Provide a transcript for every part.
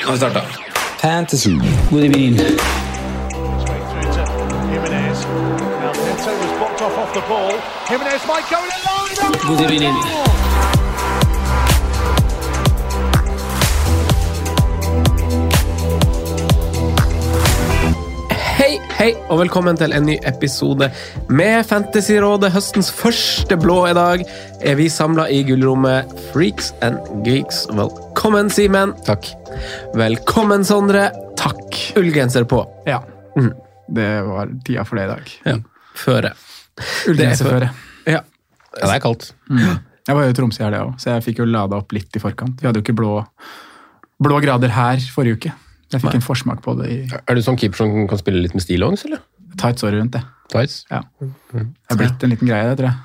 Nå har vi starta. Fantasy. God evening. through to Hei, hei, og velkommen til en ny episode med Fantasyrådet. Høstens første blå i dag er vi samla i gullrommet Freaks and Geeks. Velkommen, Simen. Takk. Velkommen, Sondre. Takk. Ullgenser på. Ja. Det var tida for det i dag. Ja. Føre. Ullgenserføre. Ja. Ja, det er kaldt. Jeg var jo i Tromsø i helga òg, så jeg fikk jo lada opp litt i forkant. Vi hadde jo ikke blå, blå grader her forrige uke. Jeg fikk en forsmak på det i Er du sånn keeper som kan spille litt med stillongs, eller? tights året rundt. det. Tights? Ja. Det er blitt en liten greie, det, tror jeg.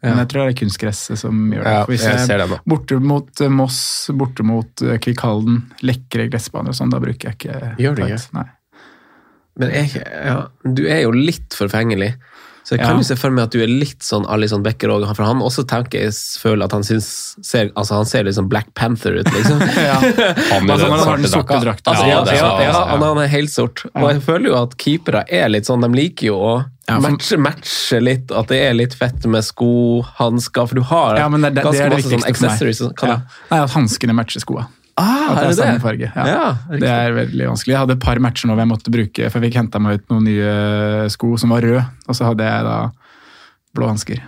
Men jeg tror det er kunstgresset som gjør det. Ja, Hvis jeg jeg ser det nå. borte mot eh, Moss, borte mot eh, Kvikkhalden, lekre gressbaner og sånn, da bruker jeg ikke Gjør du ikke? Nei. Men jeg, ja, du er jo litt forfengelig. Så jeg kan Ja. jo se for meg at du er litt sånn Alison Becker òg. For han også tenker jeg føler at han syns ser, altså han ser litt sånn Black Panther ut, liksom. Ja. Han Altså, den han har den sorte drakta. Altså, Ja, ja, er ja, sant, ja, altså, han han er helt sort. Og jeg føler jo at keepere er litt sånn, de liker jo å Ja, for- matche, matche litt, at det er litt fett med sko, hansker, for du har Ja, men det, det, det ganske er det masse sånn accessories. Kan Ja. Nei, At hanskene matcher skoa. Ah, At er det er det samme det? farge. Ja. Ja, det er veldig vanskelig. Jeg hadde et par matcher nå hvor jeg måtte bruke, for jeg fikk henta meg ut noen nye sko som var røde, og så hadde jeg da blå hansker.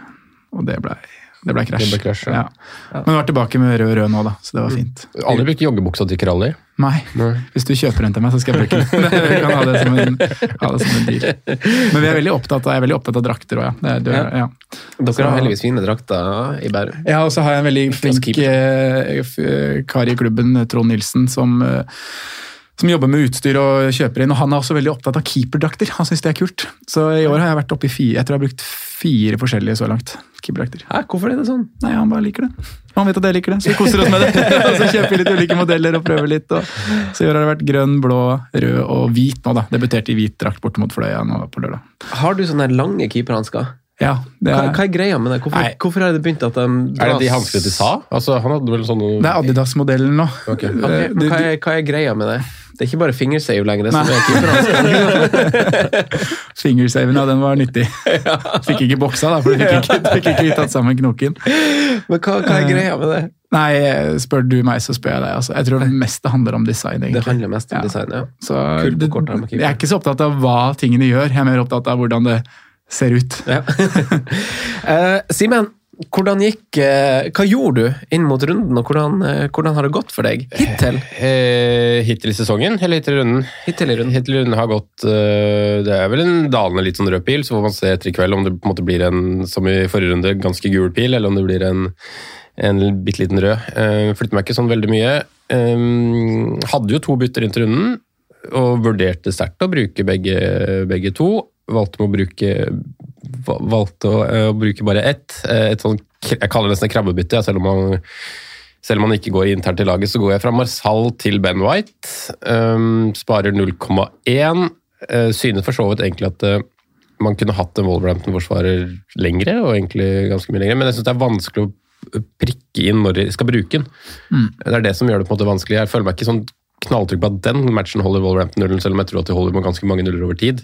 Og det blei det ble krasj. Ble krasj, ja. ja. Men jeg var tilbake med rød rød nå, da, så det var fint. Aldri brukt joggebuksa til Kralli. Nei, Nei. hvis du kjøper den til meg, så skal jeg bruke den. Vi kan ha det som en, det som en deal. Men vi er veldig opptatt av, jeg er veldig opptatt av drakter òg, ja. Det du, Ja. Dere Så- har heldigvis fine drakter i Bærum. Ja, og så har jeg en veldig flink eh, f- kar i klubben, Trond Nilsen, som, eh, som jobber med utstyr og kjøper inn. Og han er også veldig opptatt av keeperdrakter. Han syns det er kult. Så i år har jeg vært oppe i fire. Jeg tror jeg har brukt fire forskjellige så langt. Keeperdrakter. Hæ, hvorfor er det sånn? Nei, han bare liker det. Han vet at jeg liker det, så vi koser oss med det. og så kjøper vi litt ulike modeller og prøver litt. Og så i år har det vært grønn, blå, rød og hvit nå, da. Debuterte i hvit drakt borte mot Fløya nå på lørdag. Har du sånne lange keeperhansker? Ja, Hva, er, hva er greia med det? Hvorfor, hvorfor har det begynt at de Er det de hanskene til Sa? Altså, han hadde vel sånne det er Adidas-modellen nå. Okay. Ok, Eh, men hva er, hva er greia med det? Det er ikke bare fingersave lenger, det som er. Fingersaven, ja, den var nyttig. Fikk ikke boksa, da, for du fikk fikk ikke tatt sammen knoken. Men hva, hva er greia med det? Nei, spør du meg, så spør jeg deg. Altså. Jeg tror det meste handler om design, Det handler mest om Ja. design, ja. Så det, jeg er ikke så opptatt av hva tingene gjør, jeg er mer opptatt av hvordan det ser ut. ja. uh, Simen, hvordan gikk eh, Hva gjorde du inn mot runden, og hvordan, eh, hvordan har det gått for deg hittil? eh, Hittil i sesongen, eller hittil i runden? Hittil i runden. Hittil i runden har gått Det er vel en dalende litt sånn rød pil, så får man se etter i kveld om det på en måte blir en, som i forrige runde, ganske gul pil, eller om det blir en, en bitte liten rød. Flytter meg ikke sånn veldig mye. Hadde jo to bytter inn til runden, og vurderte sterkt å bruke begge, begge to. Valgte, å bruke, valgte å, eh, å bruke bare ett. eh, Et sånt, jeg kaller det nesten et krabbebytte, selv om man selv om man ikke går internt i laget, så går jeg fra Marsal til Ben White. Um, sparer 0,1. Uh, synes for så vidt egentlig at uh, man kunne hatt en Wolverhampton-forsvarer lengre, og egentlig ganske mye lengre, men jeg syns det er vanskelig å prikke inn når de skal bruke den. Det er det som gjør det på en måte vanskelig. Jeg føler meg ikke sånn knalltrykk på at den matchen holder Wolverhampton nullen, selv om jeg tror at de holder med ganske mange nuller over tid.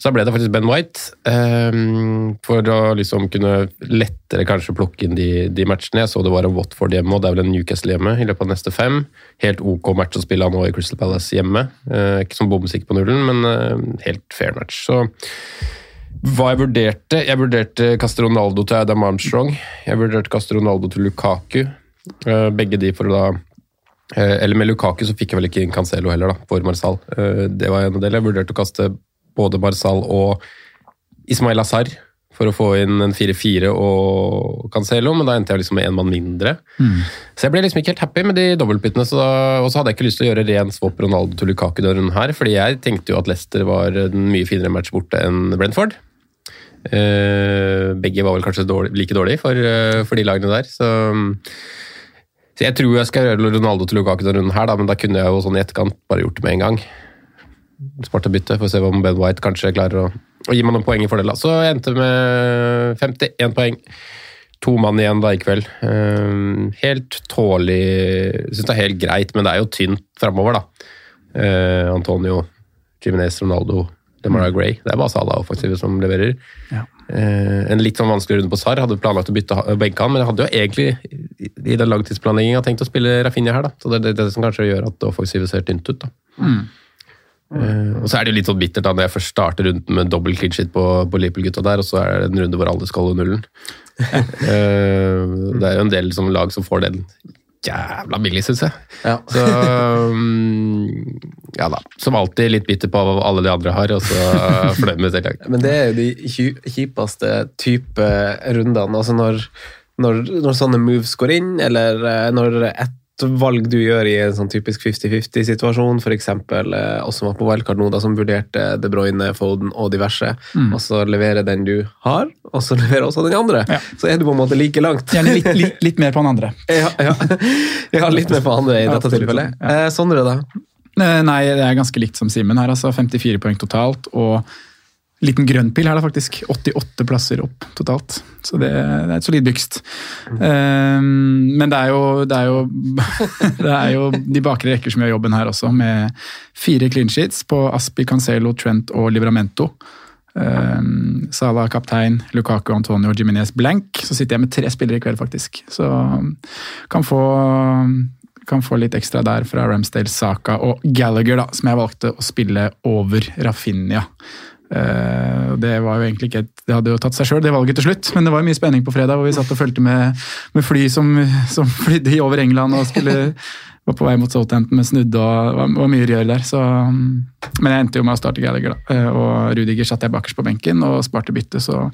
Så da ble det faktisk Ben White, um, for å liksom kunne lettere kanskje plukke inn de, de, matchene. Jeg så det var en Watford hjemme, og det er vel en Newcastle hjemme i løpet av neste fem. Helt ok match å spille nå i Crystal Palace hjemme. Uh, ikke som bomsikker på nullen, men uh, helt fair match. Så hva jeg vurderte Jeg vurderte kaste Ronaldo til Adam Armstrong. Jeg vurderte kaste Ronaldo til Lukaku. Uh, begge de for å da eller med Lukaku så fikk jeg vel ikke inn Cancelo heller, da, for Marsal. Det var en del. Jeg vurderte å kaste både Marsal og Ismail Azar for å få inn en 4-4 og Cancelo, men da endte jeg liksom med én mann mindre. Mm. Så jeg ble liksom ikke helt happy med de dobbeltbyttene. Og så hadde jeg ikke lyst til å gjøre ren swap Ronaldo til Lukaku denne runden her, fordi jeg tenkte jo at Leicester var en mye finere match borte enn Brentford. Uh, begge var vel kanskje dårlig, like dårlige for, for, de lagene der, så, så jeg tror jeg skal gjøre Ronaldo til Lukaku denne runden her, da, men da kunne jeg jo sånn i etterkant bare gjort det med en gang sparte bytte, for å se om Ben White kanskje klarer å, å gi meg noen poeng i fordel. Så jeg endte med 51 poeng. To mann igjen da i kveld. Um, helt tålig Syns det er helt greit, men det er jo tynt framover, da. Uh, Antonio, Jiminez, Ronaldo, DeMara. Gray. Det er bare Salah offensive som leverer. Ja. Uh, en litt sånn vanskelig runde på SAR. Hadde planlagt å bytte benke han, men jeg hadde jo egentlig i den langtidsplanlegginga tenkt å spille Rafinha her, da. Så det er det, det som kanskje gjør at det offensive ser tynt ut, da. Mm. Uh, og så er det jo litt sånn bittert da når jeg først starter runden med dobbel clean shit på, på Liverpool-gutta der, og så er det en runde hvor alle skal holde nullen. uh, det er jo en del som lag som får den jævla billig, syns jeg. Ja. Så um, ja da. Som alltid litt bitter på hva alle de andre har, og så fornøyd med selv. Men det er jo de kjipeste type rundene. Altså når, når, når sånne moves går inn, eller eh, når ett valg du gjør i en sånn typisk 50-50-situasjon, f.eks. Eh, oss som var på wildcard nå, da, som vurderte De Bruyne, Foden og diverse, mm. og så leverer den du har, og så leverer også den andre. Ja. Så er du på en måte like langt. Gjerne litt, litt, litt, mer på den andre. ja, ja. ja, litt mer på den andre i dette tilfellet. Eh, Sondre, da? Eh, nei, det er ganske likt som Simen her. altså 54 poeng totalt. og liten grønnpil her, da, faktisk. 88 plasser opp totalt. Så det, det er et solid bygst. Um, men det er jo, det er jo, det er jo de bakre rekker som gjør jobben her også, med fire clean sheets på Aspi, Cancelo, Trent og Livramento. Um, Salah kaptein, Lukaku, Antonio og Jiminez blank. Så sitter jeg med tre spillere i kveld, faktisk. Så kan få kan få litt ekstra der fra Ramsdale, Saka og Gallagher, da, som jeg valgte å spille over Rafinha. Uh, det var jo egentlig ikke et, det hadde jo tatt seg sjøl, det valget til slutt. Men det var mye spenning på fredag, hvor vi satt og fulgte med, med fly som, som flydde over England og skulle var på vei mot Southampton med snudde og var, var mye rør der. Så, men jeg endte jo med å starte Gallagher, da. Uh, og Rudiger satte jeg bakerst på benken og sparte byttet, så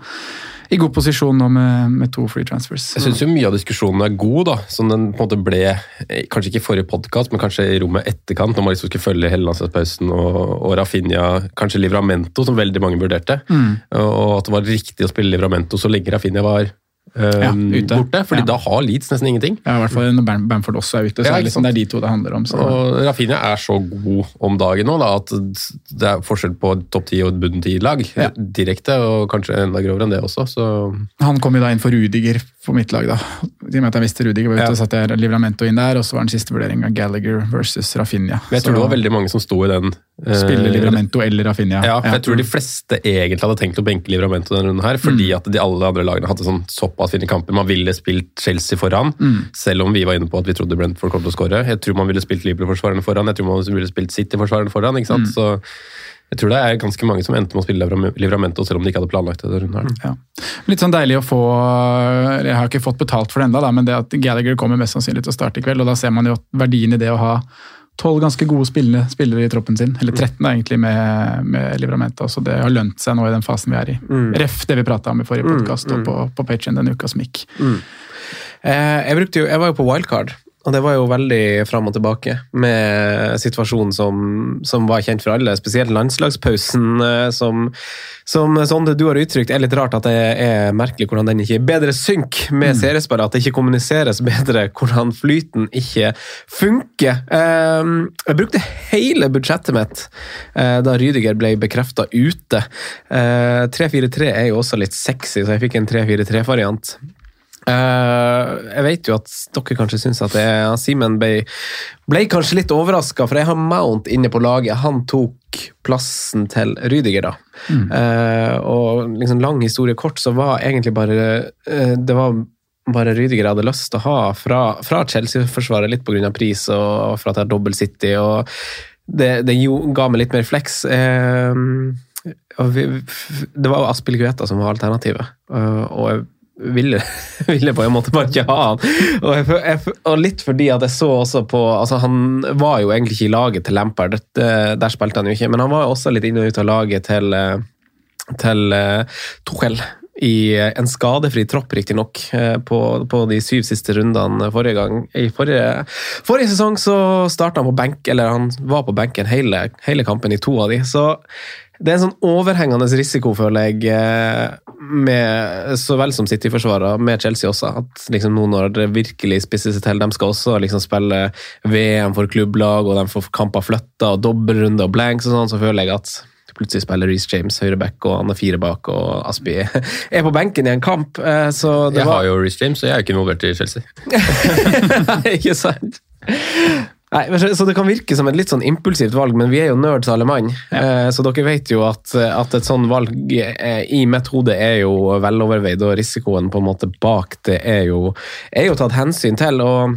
i god posisjon nå med, med to free transfers. Jeg syns mye av diskusjonen er god, da. Som den på en måte ble, eh, kanskje ikke i forrige podkast, men kanskje i rommet etterkant, når man liksom skulle følge hele landslagspausen og, og Rafinha, kanskje Livramento, som veldig mange vurderte. Mm. Og at det var riktig å spille Livramento så lenge Rafinha var ja, ute. borte, fordi ja. da har Leeds nesten ingenting. Ja, I hvert fall når Bamford også er ute. så ja, er liksom, Det er de to det handler om. Så. Og Rafinha er så god om dagen nå da, at det er forskjell på topp ti og bunn ti-lag. Direkte, og kanskje enda grovere enn det også. Så. Han kom jo da inn for Rudiger for mitt lag, da. I og med at jeg visste Rudiger var ute, ja. satte jeg Livramento inn der, og så var den siste vurderinga Gallagher versus Rafinha. Men jeg tror så, det var veldig mange som sto i den. Spille uh, Livramento eller Rafinha. Ja, for jeg tror de fleste egentlig hadde tenkt å benke Livramento denne runden her, fordi mm. at de alle andre lagene hadde sånn såpass fine kamper. Man ville spilt Chelsea foran, mm. selv om vi var inne på at vi trodde Brentford kom til å skåre. Jeg tror man ville spilt Liverpool-forsvarerne foran, jeg tror man ville spilt City-forsvarerne foran. ikke sant? Mm. Så jeg tror det er ganske mange som endte med å spille Livramento, selv om de ikke hadde planlagt det. Her. Ja. Litt sånn deilig å få Jeg har ikke fått betalt for det enda, men det at Gallagher kommer mest sannsynlig til å starte i kveld, og da ser man jo verdien i det å ha tolv ganske gode spillere, spillere, i troppen sin. Eller 13 da, egentlig med, med Livramento. Så det har lønt seg nå i den fasen vi er i. Mm. Ref det vi prata om i forrige podkast mm, mm. og på, på Patreon denne uka som gikk. Mm. Eh, jeg, jo, jeg var jo på wildcard. Og det var jo veldig fram og tilbake med situasjonen som, som, var kjent for alle. Spesielt landslagspausen, eh, som, som Sonde, du har uttrykt er litt rart at det er merkelig hvordan den ikke er bedre synk med mm. seriespillet, At det ikke kommuniseres bedre hvordan flyten ikke funker. Ehm, jeg brukte hele budsjettet mitt eh, da Rydiger ble bekrefta ute. 3-4-3 eh, er jo også litt sexy, så jeg fikk en 3-4-3-variant. Eh, jeg vet jo at dere kanskje syns at det er Simen ble, ble kanskje litt overraska, for jeg har Mount inne på laget. Han tok plassen til Rydiger, da. Eh, og liksom lang historie kort, så var egentlig bare uh, Det var bare Rydiger jeg hadde lyst til å ha fra, fra Chelsea-forsvaret, litt pga. pris og for at jeg har dobbel City. og det, det jo, ga meg litt mer flex. Uh, vi, det var Aspilicueta som var alternativet, og jeg ville, ville på en måte bare ikke ha han. Og, jeg, jeg, og litt fordi at jeg så også på altså Han var jo egentlig ikke i laget til Lampard, der spilte han jo ikke, men han var jo også litt inn og ut av laget til, eh, til uh, Tuchel. I en skadefri tropp, riktignok, på, på de syv siste rundene forrige gang. I forrige, forrige sesong så starta han på benk, eller han var på benken hele, hele kampen i to av de. Så det er en sånn overhengende risiko, føler jeg, med så vel som City-forsvarer, med Chelsea også. At liksom nå når det virkelig spisser seg til, de skal også liksom spille VM for klubblag, og de får kamper flytta, og dobbeltrunde og blanks og sånn, så føler jeg at plutselig spiller Reece James høyreback, og han er fire bak, og Aspi er på benken i en kamp. Så det jeg var... har jo Reece James, og jeg er ikke involvert i Chelsea. ikke sant? Nei, så Det kan virke som et litt sånn impulsivt valg, men vi er jo nerds alle mann. Ja. Så dere vet jo at, at et sånn valg i mitt hode er jo veloverveid, og risikoen på en måte bak det er jo, er jo tatt hensyn til. og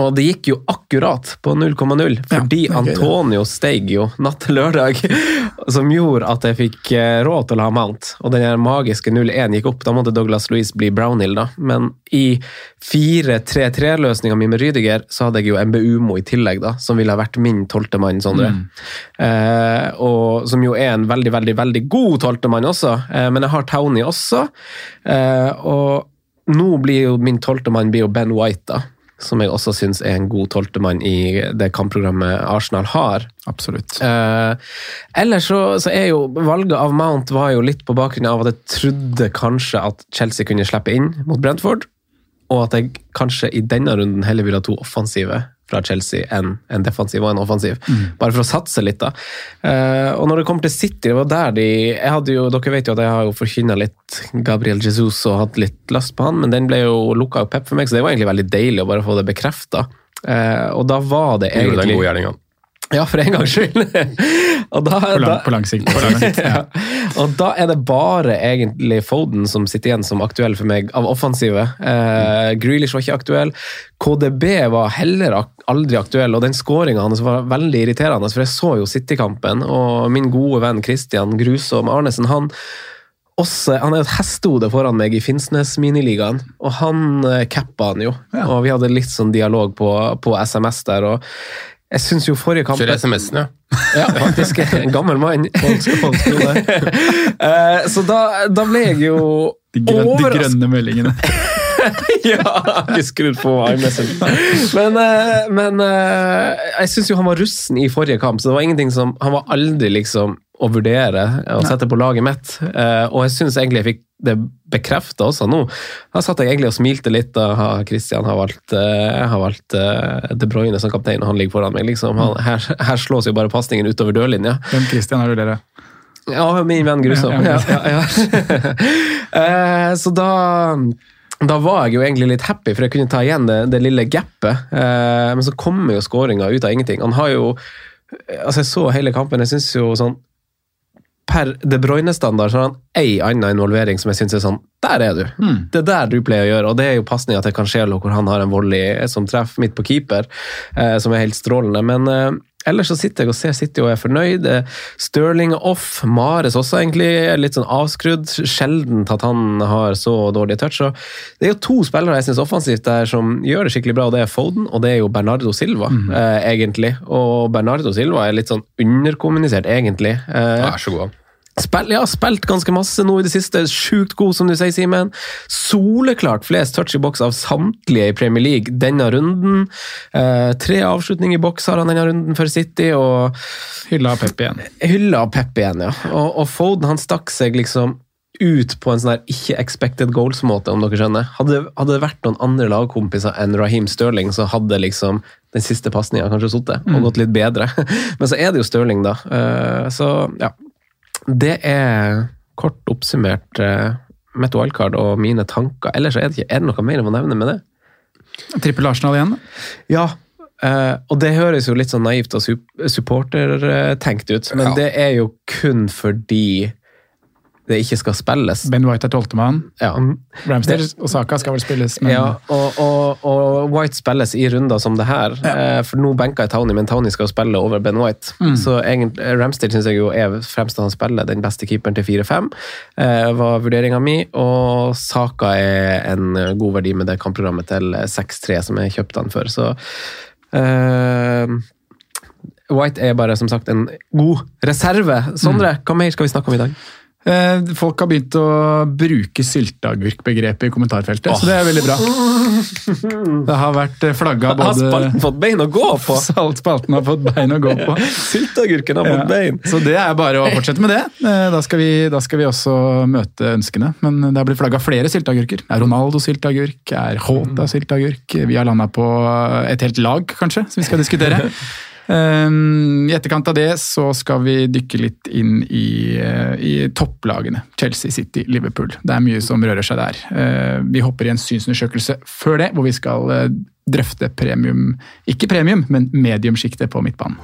og det gikk jo akkurat på 0,0, fordi ja, Antonio steig jo natt til lørdag. Som gjorde at jeg fikk råd til å ha Mount. Og den magiske 0-1 gikk opp. Da måtte Douglas Louise bli Brownhill, da. Men i 4-3-3-løsninga mi med Rydiger, så hadde jeg jo MBUMO i tillegg, da. Som ville ha vært min tolvtemann, Sondre. Mm. Eh, og som jo er en veldig, veldig, veldig god tolvtemann også. Eh, men jeg har Townie også. Eh, og nå blir jo min tolvtemann Ben White, da som jeg også syns er en god tolvtemann i det kampprogrammet Arsenal har. Absolutt. Eh, ellers så, så, er jo valget av Mount var jo litt på bakgrunn av at jeg trodde kanskje at Chelsea kunne slippe inn mot Brentford, og at jeg kanskje i denne runden heller ville ha to offensive fra Chelsea enn en defensiv og en offensiv. Mm. Bare for å satse litt, da. Uh, og når det kommer til City, det var der de jeg hadde jo, Dere vet jo at jeg har jo forkynna litt Gabriel Jesus og hatt litt lyst på han, men den ble jo lukka opp pep for meg, så det var egentlig veldig deilig å bare få det bekrefta. Uh, og da var det egentlig gjerninga. Ja, for en gangs skyld. Da, på, lang, på, lang, sikt. På lang sikt ja. Og da er det bare egentlig Foden som sitter igjen som aktuell for meg, av offensive. Eh, Grealish var ikke aktuell. KDB var heller aldri aktuell, og den skåringa hans var veldig irriterende, for jeg så jo City-kampen, og min gode venn Christian Grusom Arnesen, han også, han er et hestehode foran meg i Finnsnes miniligaen, og han eh, cappa han jo. Ja. Og vi hadde litt sånn dialog på, på SMS der. og jeg syns jo forrige kamp Kjører SMS-en, ja. ja, faktisk. En gammel mann. Eh, så da, da, ble jeg jo De, grønne, de grønne meldingene. ja, ikke skrudd på iMessage. Men, eh, men eh, jeg syns jo han var russen i forrige kamp, så det var ingenting som Han var aldri liksom å vurdere og sette på laget mitt. Og jeg syns egentlig jeg fikk det bekrefta også nå. Da satt jeg egentlig og smilte litt da Christian har valgt, har valgt De Bruyne som kaptein, og han ligger foran meg. Liksom. Han, her, her, slås jo bare pasningen utover dørlinja. Hvem Christian er du dere? Ja, min venn Grusom. Ja, ja, ja, så da da var jeg jo egentlig litt happy, for jeg kunne ta igjen det, det lille gapet. men så kommer jo skåringa ut av ingenting. Han har jo Altså, jeg så hele kampen. Jeg syns jo sånn per De Bruyne-standard så har han ei anna involvering som jeg syns er sånn Der er du! Mm. Det er der du pleier å gjøre, og det er jo pasninga til Cancelo, hvor han har en volley som treffer midt på keeper, eh, som er helt strålende. Men eh, ellers så sitter jeg og ser City og er fornøyd. Stirling er off. Mares også egentlig litt sånn avskrudd. Sjelden at han har så dårlig touch. Så det er jo to spillere jeg syns offensivt der som gjør det skikkelig bra, og det er Foden og det er jo Bernardo Silva, mm. eh, egentlig. Og Bernardo Silva er litt sånn underkommunisert, egentlig. Eh, er så god. Spill, ja, spilt ganske masse nå i det siste. Sjukt god, som du sier, Simen. Soleklart flest touch i boks av samtlige i Premier League denne runden. Eh, tre avslutninger i boks har han denne runden for City, og Hylla Pep igjen. Hylla Pep igjen, ja. Og, og Foden han stakk seg liksom ut på en sånn der ikke expected goals-måte, om dere skjønner. Hadde, hadde, det vært noen andre lagkompiser enn Raheem Sterling, så hadde liksom den siste pasninga kanskje sittet og mm. gått litt bedre. Men så er det jo Sterling, da. Uh, så ja, det er kort oppsummert uh, mitt wildcard og mine tanker. Ellers er det ikke er det noe mer å nevne med det. Trippel Arsenal igjen. Ja, Uh, og det høres jo litt sånn naivt og sup- supportertenkt ut, men Ja. det er jo kun fordi det ikke skal spilles. Ben White er tolvtemann. Ja. Ramster og Saka skal vel spilles, men Ja, og, og, og White spilles i runder som det her. Ja. For nå benka jeg Tony, men Tony skal spille over Ben White. Mm. Så egentlig, Ramsdale syns jeg jo er fremst han spiller den beste keeperen til 4-5. Eh, var vurderinga mi. Og Saka er en god verdi med det kampprogrammet til 6-3 som jeg kjøpte han for. Så eh, White er bare som sagt en god reserve. Sondre, hva mer skal vi snakke om i dag? Eh, Folk har begynt å bruke sylteagurkbegrepet i kommentarfeltet, så det er veldig bra. Det har vært flagga Har spalten fått bein å gå på? Saltspalten har fått bein å gå på. Sylteagurken har fått Ja, bein. Så det er bare å fortsette med det. Eh, Da skal vi, da skal vi også møte ønskene. Men det har blitt flagga flere sylteagurker. Er Ronaldo sylteagurk, er Håta sylteagurk. Vi har landa på et helt lag, kanskje, som vi skal diskutere. Um, I etterkant av det så skal vi dykke litt inn i, eh, i topplagene. Chelsea, City, Liverpool. Det er mye som rører seg der. Eh, vi hopper i en synsundersøkelse før det, hvor vi skal eh, drøfte premium Ikke premium, men mediumsjiktet på midtbanen.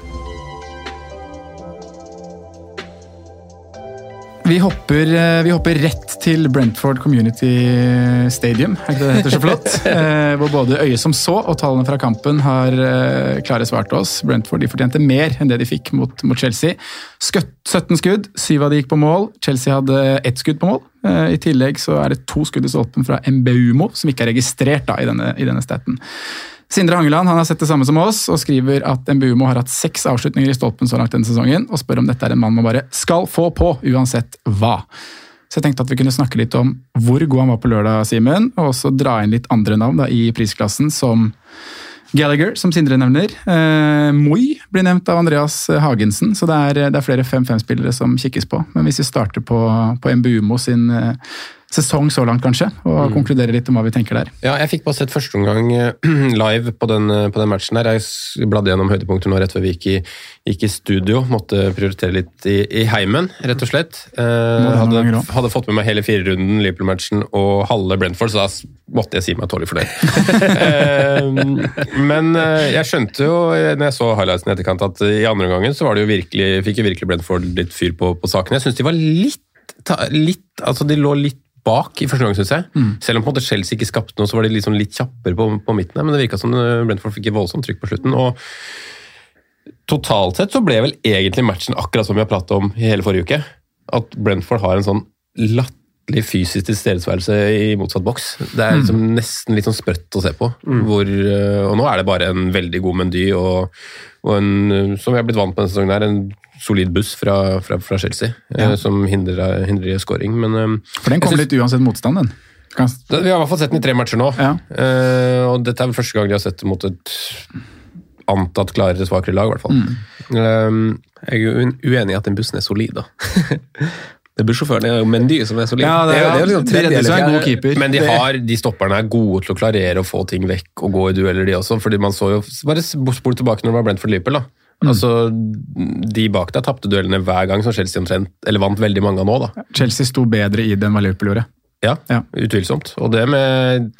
Vi hopper, eh, vi hopper rett til Brentford Community Stadium, er ikke det det heter så flott? Eh, hvor både øyet som så og tallene fra kampen har eh, klare svar til oss. Brentford de fortjente mer enn det de fikk mot, mot Chelsea. Skutt, 17 skudd, syv av de gikk på mål. Chelsea hadde ett skudd på mål. I tillegg så er det to skudd i stolpen fra Mbeumo, som ikke er registrert da, i denne, i denne staten. Sindre Hangeland han har sett det samme som oss, og skriver at Mbumo har hatt seks avslutninger i stolpen så langt denne sesongen, og spør om dette er en mann man bare skal få på, uansett hva. Så jeg tenkte at vi kunne snakke litt om hvor god han var på lørdag, Simen, og også dra inn litt andre navn da, i prisklassen, som Gallagher, som Sindre nevner. Eh, Moi blir nevnt av Andreas Hagensen, så det er, det er flere 5-5-spillere som kikkes på. Men hvis vi starter på, på Mbumo sin eh, sesong så langt, kanskje, og konkludere litt om hva vi tenker der. Ja, jeg fikk bare sett første omgang eh, live på den, eh, på den matchen. der. Jeg bladde gjennom høydepunkter nå rett før vi gikk i, gikk i studio. Måtte prioritere litt i, i heimen, rett og slett. Eh, hadde, hadde fått med meg hele firerunden Liverpool-matchen og halve Brentford, så da måtte jeg si meg tålelig fornøyd. eh, men eh, jeg skjønte jo når jeg så highlightsen i etterkant, at i andre omgangen så var det jo virkelig, fikk jo virkelig Brentford litt fyr på, på saken. Jeg syns de var litt, ta- litt Altså, de lå litt bak i første gang, syns jeg. Selv om på en måte Chelsea ikke skapte noe, så var de liksom litt kjappere på, på midten. her, Men det virka som Brentford fikk voldsomt trykk på slutten. og Totalt sett så ble vel egentlig matchen akkurat som vi har pratet om i hele forrige uke. At Brentford har en sånn latterlig fysisk tilstedeværelse i motsatt boks. Det er liksom nesten litt sånn sprøtt å se på. Hvor, eh, og nå er det bare en veldig god Mendy og, og en, eh, som vi har blitt vant med denne sesongen, her, en solid buss fra, fra, fra Chelsea, eh, Ja. som hindrer, hindrer scoring. Men For den kommer litt uansett motstand, den. Kan- Vi har i hvert fall sett den i tre matcher nå. Ja. Og dette er vel første gang de har sett det mot et antatt klarere, svakere lag, i hvert fall. Um, jeg er jo uenig i at den bussen er solid, da. det blir sjåføren i er Mendy som er så liten. Ja, det er- jo- er liksom tredje seg en god keeper. Men de, har, de stopperne er gode til å klarere å få ting vekk og gå i dueller, de også. fordi man så jo Bare spol tilbake når det var Brentford Liverpool. da. Altså, De bak deg tapte duellene hver gang, som Chelsea omtrent, eller vant veldig mange av nå. da. Chelsea sto bedre i det enn hva Liverpool gjorde. Ja, Ja. utvilsomt. Og det med,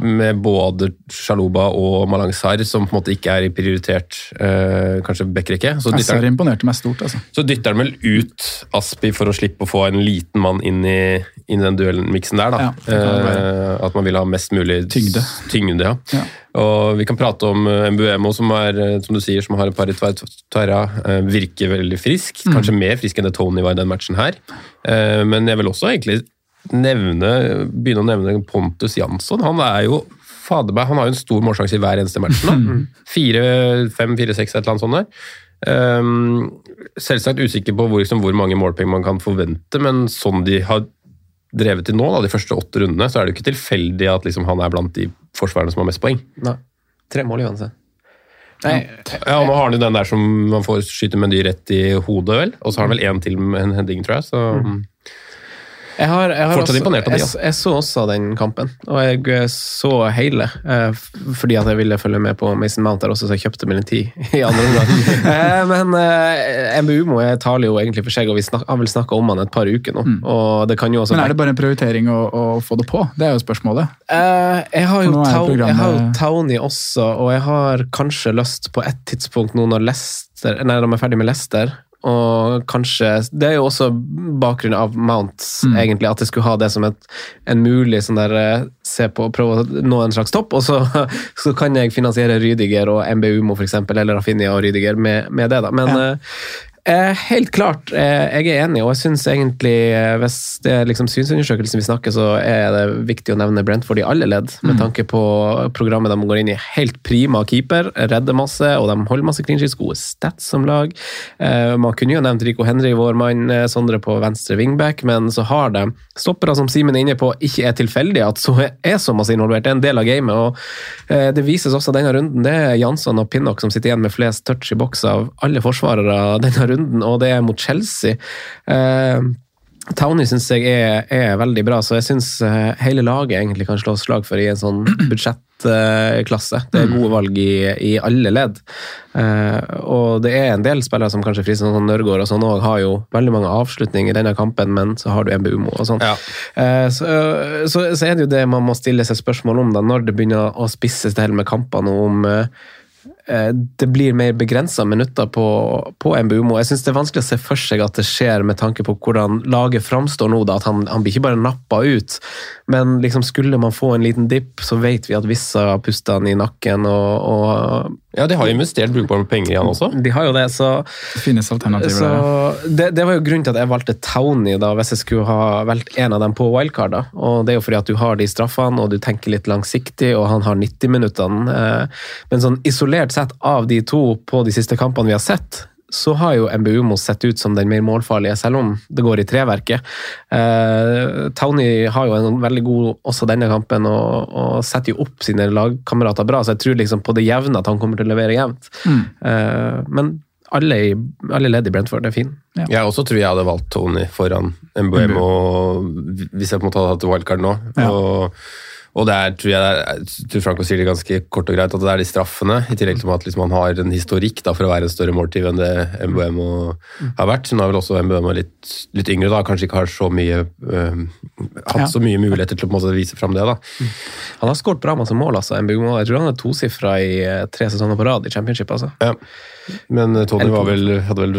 med både Shaloba og Malangsar, som på en måte ikke er i prioritert eh, kanskje backrekke. Assar imponerte meg stort, altså. så dytter han vel ut Aspi for å slippe å få en liten mann inn i, inn i den duellmiksen der. da. Ja, eh, at man vil ha mest mulig Tyngde. tyngde ja. Ja. Og Vi kan prate om eh, Mbuemo, som er, eh, som du sier, som har et par i tverra. eh, Virker veldig frisk. Mm. Kanskje mer frisk enn det Tony var i den matchen her. Men jeg vil også egentlig nevne, begynne å nevne Pontus Jansson. Han er jo fader meg, han har jo en stor målsjanse i hver eneste match nå. Fire, fem, fire, seks, et eller annet sånt der. Um, selvsagt usikker på hvor, liksom, hvor mange målpenger man kan forvente, men sånn de har drevet til nå, da, de første åtte rundene, så er det jo ikke tilfeldig at liksom, han er blant de forsvarerne som har mest poeng. Nei. Tre mål uansett. Nei, Ja, og Nå har han jo den der som man får skyte Mendy rett i hodet, vel. Og så har han vel én til med en heading, tror jeg. Så Jeg, har, jeg, har også, de, jeg, ja. jeg så også den kampen, og jeg så hele. eh, Fordi at jeg ville følge med på Mason Mount der også, så jeg kjøpte min tid i andre omgang. Eh, Men eh, MBUMO taler jo egentlig for seg, og vi snak, har vel snakka om han et par uker nå. Og det kan jo også Men er det bare en prioritering å, å få det på? Det er jo spørsmålet. Eh, jeg, har jo programmet- jeg har jo Townie også, og jeg har kanskje lyst på et tidspunkt nå når Lester, nei, de er ferdig med Leicester. Og kanskje Det er jo også bakgrunnen av Mounts, Mm. egentlig, at jeg skulle ha det som et, en mulig sånn der eh, Se på, prøve å nå en slags topp, og så, så kan jeg finansiere Rydiger og MBUMO, eksempel, eller Rafinha og Rydiger med, med det, da. Men Ja. Eh, helt klart, eh, jeg er enig, og jeg syns egentlig eh, hvis det er liksom synsundersøkelsen vi snakker, så er det viktig å nevne Brentford i alle ledd, med tanke på programmet de går inn i. Helt prima keeper, redder masse, og de holder masse clean sheets, gode stats som lag. Man kunne jo nevnt Rico Henry, vår mann Sondre på venstre wingback, men så har de stoppere som Simen er inne på, ikke er tilfeldig at så er så masse involvert. Det er en del av gamet, og det vises også denne runden. Det er Jansson og Pinnock som sitter igjen med flest touch i boks av alle forsvarere denne runden, og det er mot Chelsea. Eh, Townie syns jeg er, er veldig bra, så jeg syns eh, hele laget egentlig kan slå slag for i en sånn budsjettklasse. det er gode valg i, i alle ledd. Eh, og det er en del spillere som kanskje frister, sånn Nørgaard og sånn òg, har jo veldig mange avslutninger i denne kampen, men så har du MBUMO og sånn. Ja. Eh, så, så, så er det jo det man må stille seg spørsmål om, da, når det begynner å spisses til med kampene om eh, det blir mer begrensa minutter på, på MBUMO. Jeg syns det er vanskelig å se for seg at det skjer med tanke på hvordan laget framstår nå. Da, at han, han blir ikke bare nappa ut, men liksom skulle man få en liten dipp, så vet vi at Vissa puster han i nakken. og, og Ja, de har investert brukbare penger i han også. de har jo det, så, Det finnes alternativer så det, det var jo grunnen til at jeg valgte Townie da, hvis jeg skulle ha valgt en av dem på wildcard. da. Og Det er jo fordi at du har de straffene, og du tenker litt langsiktig, og han har 90-minuttene. Eh, men sånn isolert sett av de to på de siste kampene vi har sett, så har jo MBUMO sett ut som den mer målfarlige, selv om det går i treverket. Eh, Townie har jo en veldig god også denne kampen, og, og setter jo opp sine lagkamerater bra, så jeg tror liksom på det jevne at han kommer til å levere jevnt. Eh, men alle, i, alle ledd i Brentford er fin. Jeg også tror jeg hadde valgt Tony foran MBUMO og hvis jeg på en måte hadde hatt wildcard nå. Ja. Og, og det er, tror jeg, jeg tror Franco sier det ganske kort og greit, at det er de straffene, i tillegg til at liksom, han har en historikk da, for å være en større måltyv enn det MBM har vært. Nå er vel også MBM litt, litt yngre, da, kanskje ikke har så mye øh, hatt Ja. så mye muligheter til å på en måte, vise fram det. da. Han har skåret bra masse mål, altså. MBM, Jeg tror han er tosifra i eh, tre sesonger på rad i championship. altså. Ja. Men eh, Tony var vel, hadde vel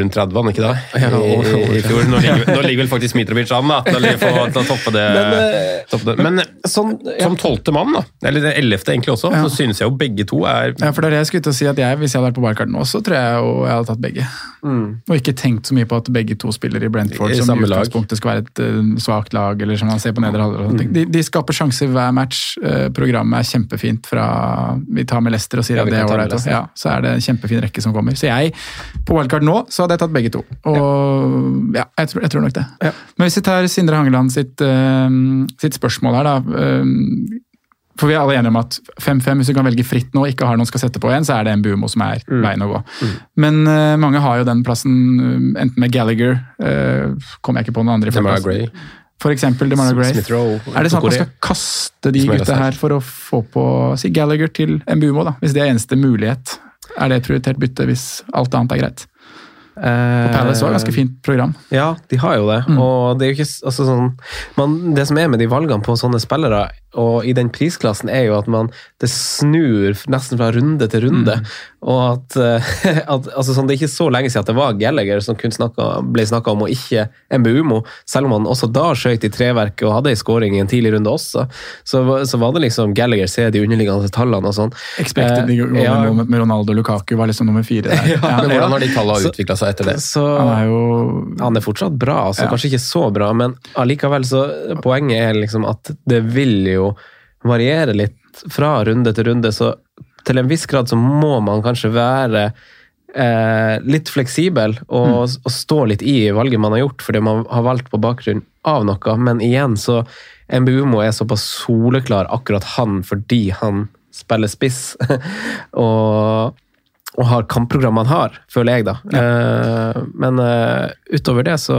rundt 30, han ikke da? I, i, i fjor. Nå ligger, nå ligger vel faktisk Mitrovic an da, til å, få- til å toppe det. Men, eh, toppe det. Men Sånn, ja. som tolvte mann, da, eller det ellevte egentlig også, Ja. så synes jeg jo begge to er Ja, for det er det jeg skulle til å si at jeg, Hvis jeg hadde vært på wildcard nå, så tror jeg jo jeg hadde tatt begge. Og ikke tenkt så mye på at begge to spiller i Brentford, I som i utgangspunktet skal være et uh, svakt lag, eller som man ser på nedre halvdel. Mm. De, de skaper sjanser hver match. Uh, programmet er kjempefint fra Vi tar med Lester og sier Ja, at det er ålreit. Ja, så er det en kjempefin rekke som kommer. Så jeg, på wildcard nå, så hadde jeg tatt begge to. Og ja, jeg, tror, jeg tror nok det. Men hvis vi tar Sindre Hangeland sitt, uh, sitt spørsmål her, da. Uh, for vi er alle enige om at 5-5, hvis du kan velge fritt nå og ikke har noen skal sette på igjen, så er det en MBUMO som er veien å gå. Men uh, mange har jo den plassen eh, enten med Gallagher uh, Kommer jeg ikke på noen andre i For eksempel Demara Gray. Er det sånn at man skal kaste de gutta her for å få på si Gallagher til MBUMO, da? Hvis det er eneste mulighet? Er det et prioritert bytte hvis alt annet er greit? Og Palace et ganske fint program. Ja, de har jo det. Og det er jo ikke altså sånn man, Det som er med de valgene på sånne spillere, og i den prisklassen, er jo at man det snur nesten fra runde til runde. Og at, eh, at altså sånn, Det er ikke så lenge siden at det var Gallagher som kun snakket, ble snakka om, og ikke MBUMO. Selv om han også da skøyt i treverket og hadde en scoring i en tidlig runde også. Så, så var det liksom Gallagher se de underliggende tallene og sånn. Expected Eh, ja. med Ronaldo og Lukaku var liksom nummer fire der. Ja, Men ja. hvordan har de tallene utvikla seg etter det? Så, Han er jo han er fortsatt bra, altså. Ja. kanskje ikke så bra, men allikevel så Poenget er liksom at det vil jo variere litt fra runde til runde, så til en viss grad så må man kanskje være eh, litt fleksibel og, og stå litt i valget man har gjort, fordi man har valgt på bakgrunn av noe. Men igjen så MBUMO er såpass soleklar akkurat han fordi han spiller spiss. og og har kampprogram han har, føler jeg, da. Eh, men eh, utover det så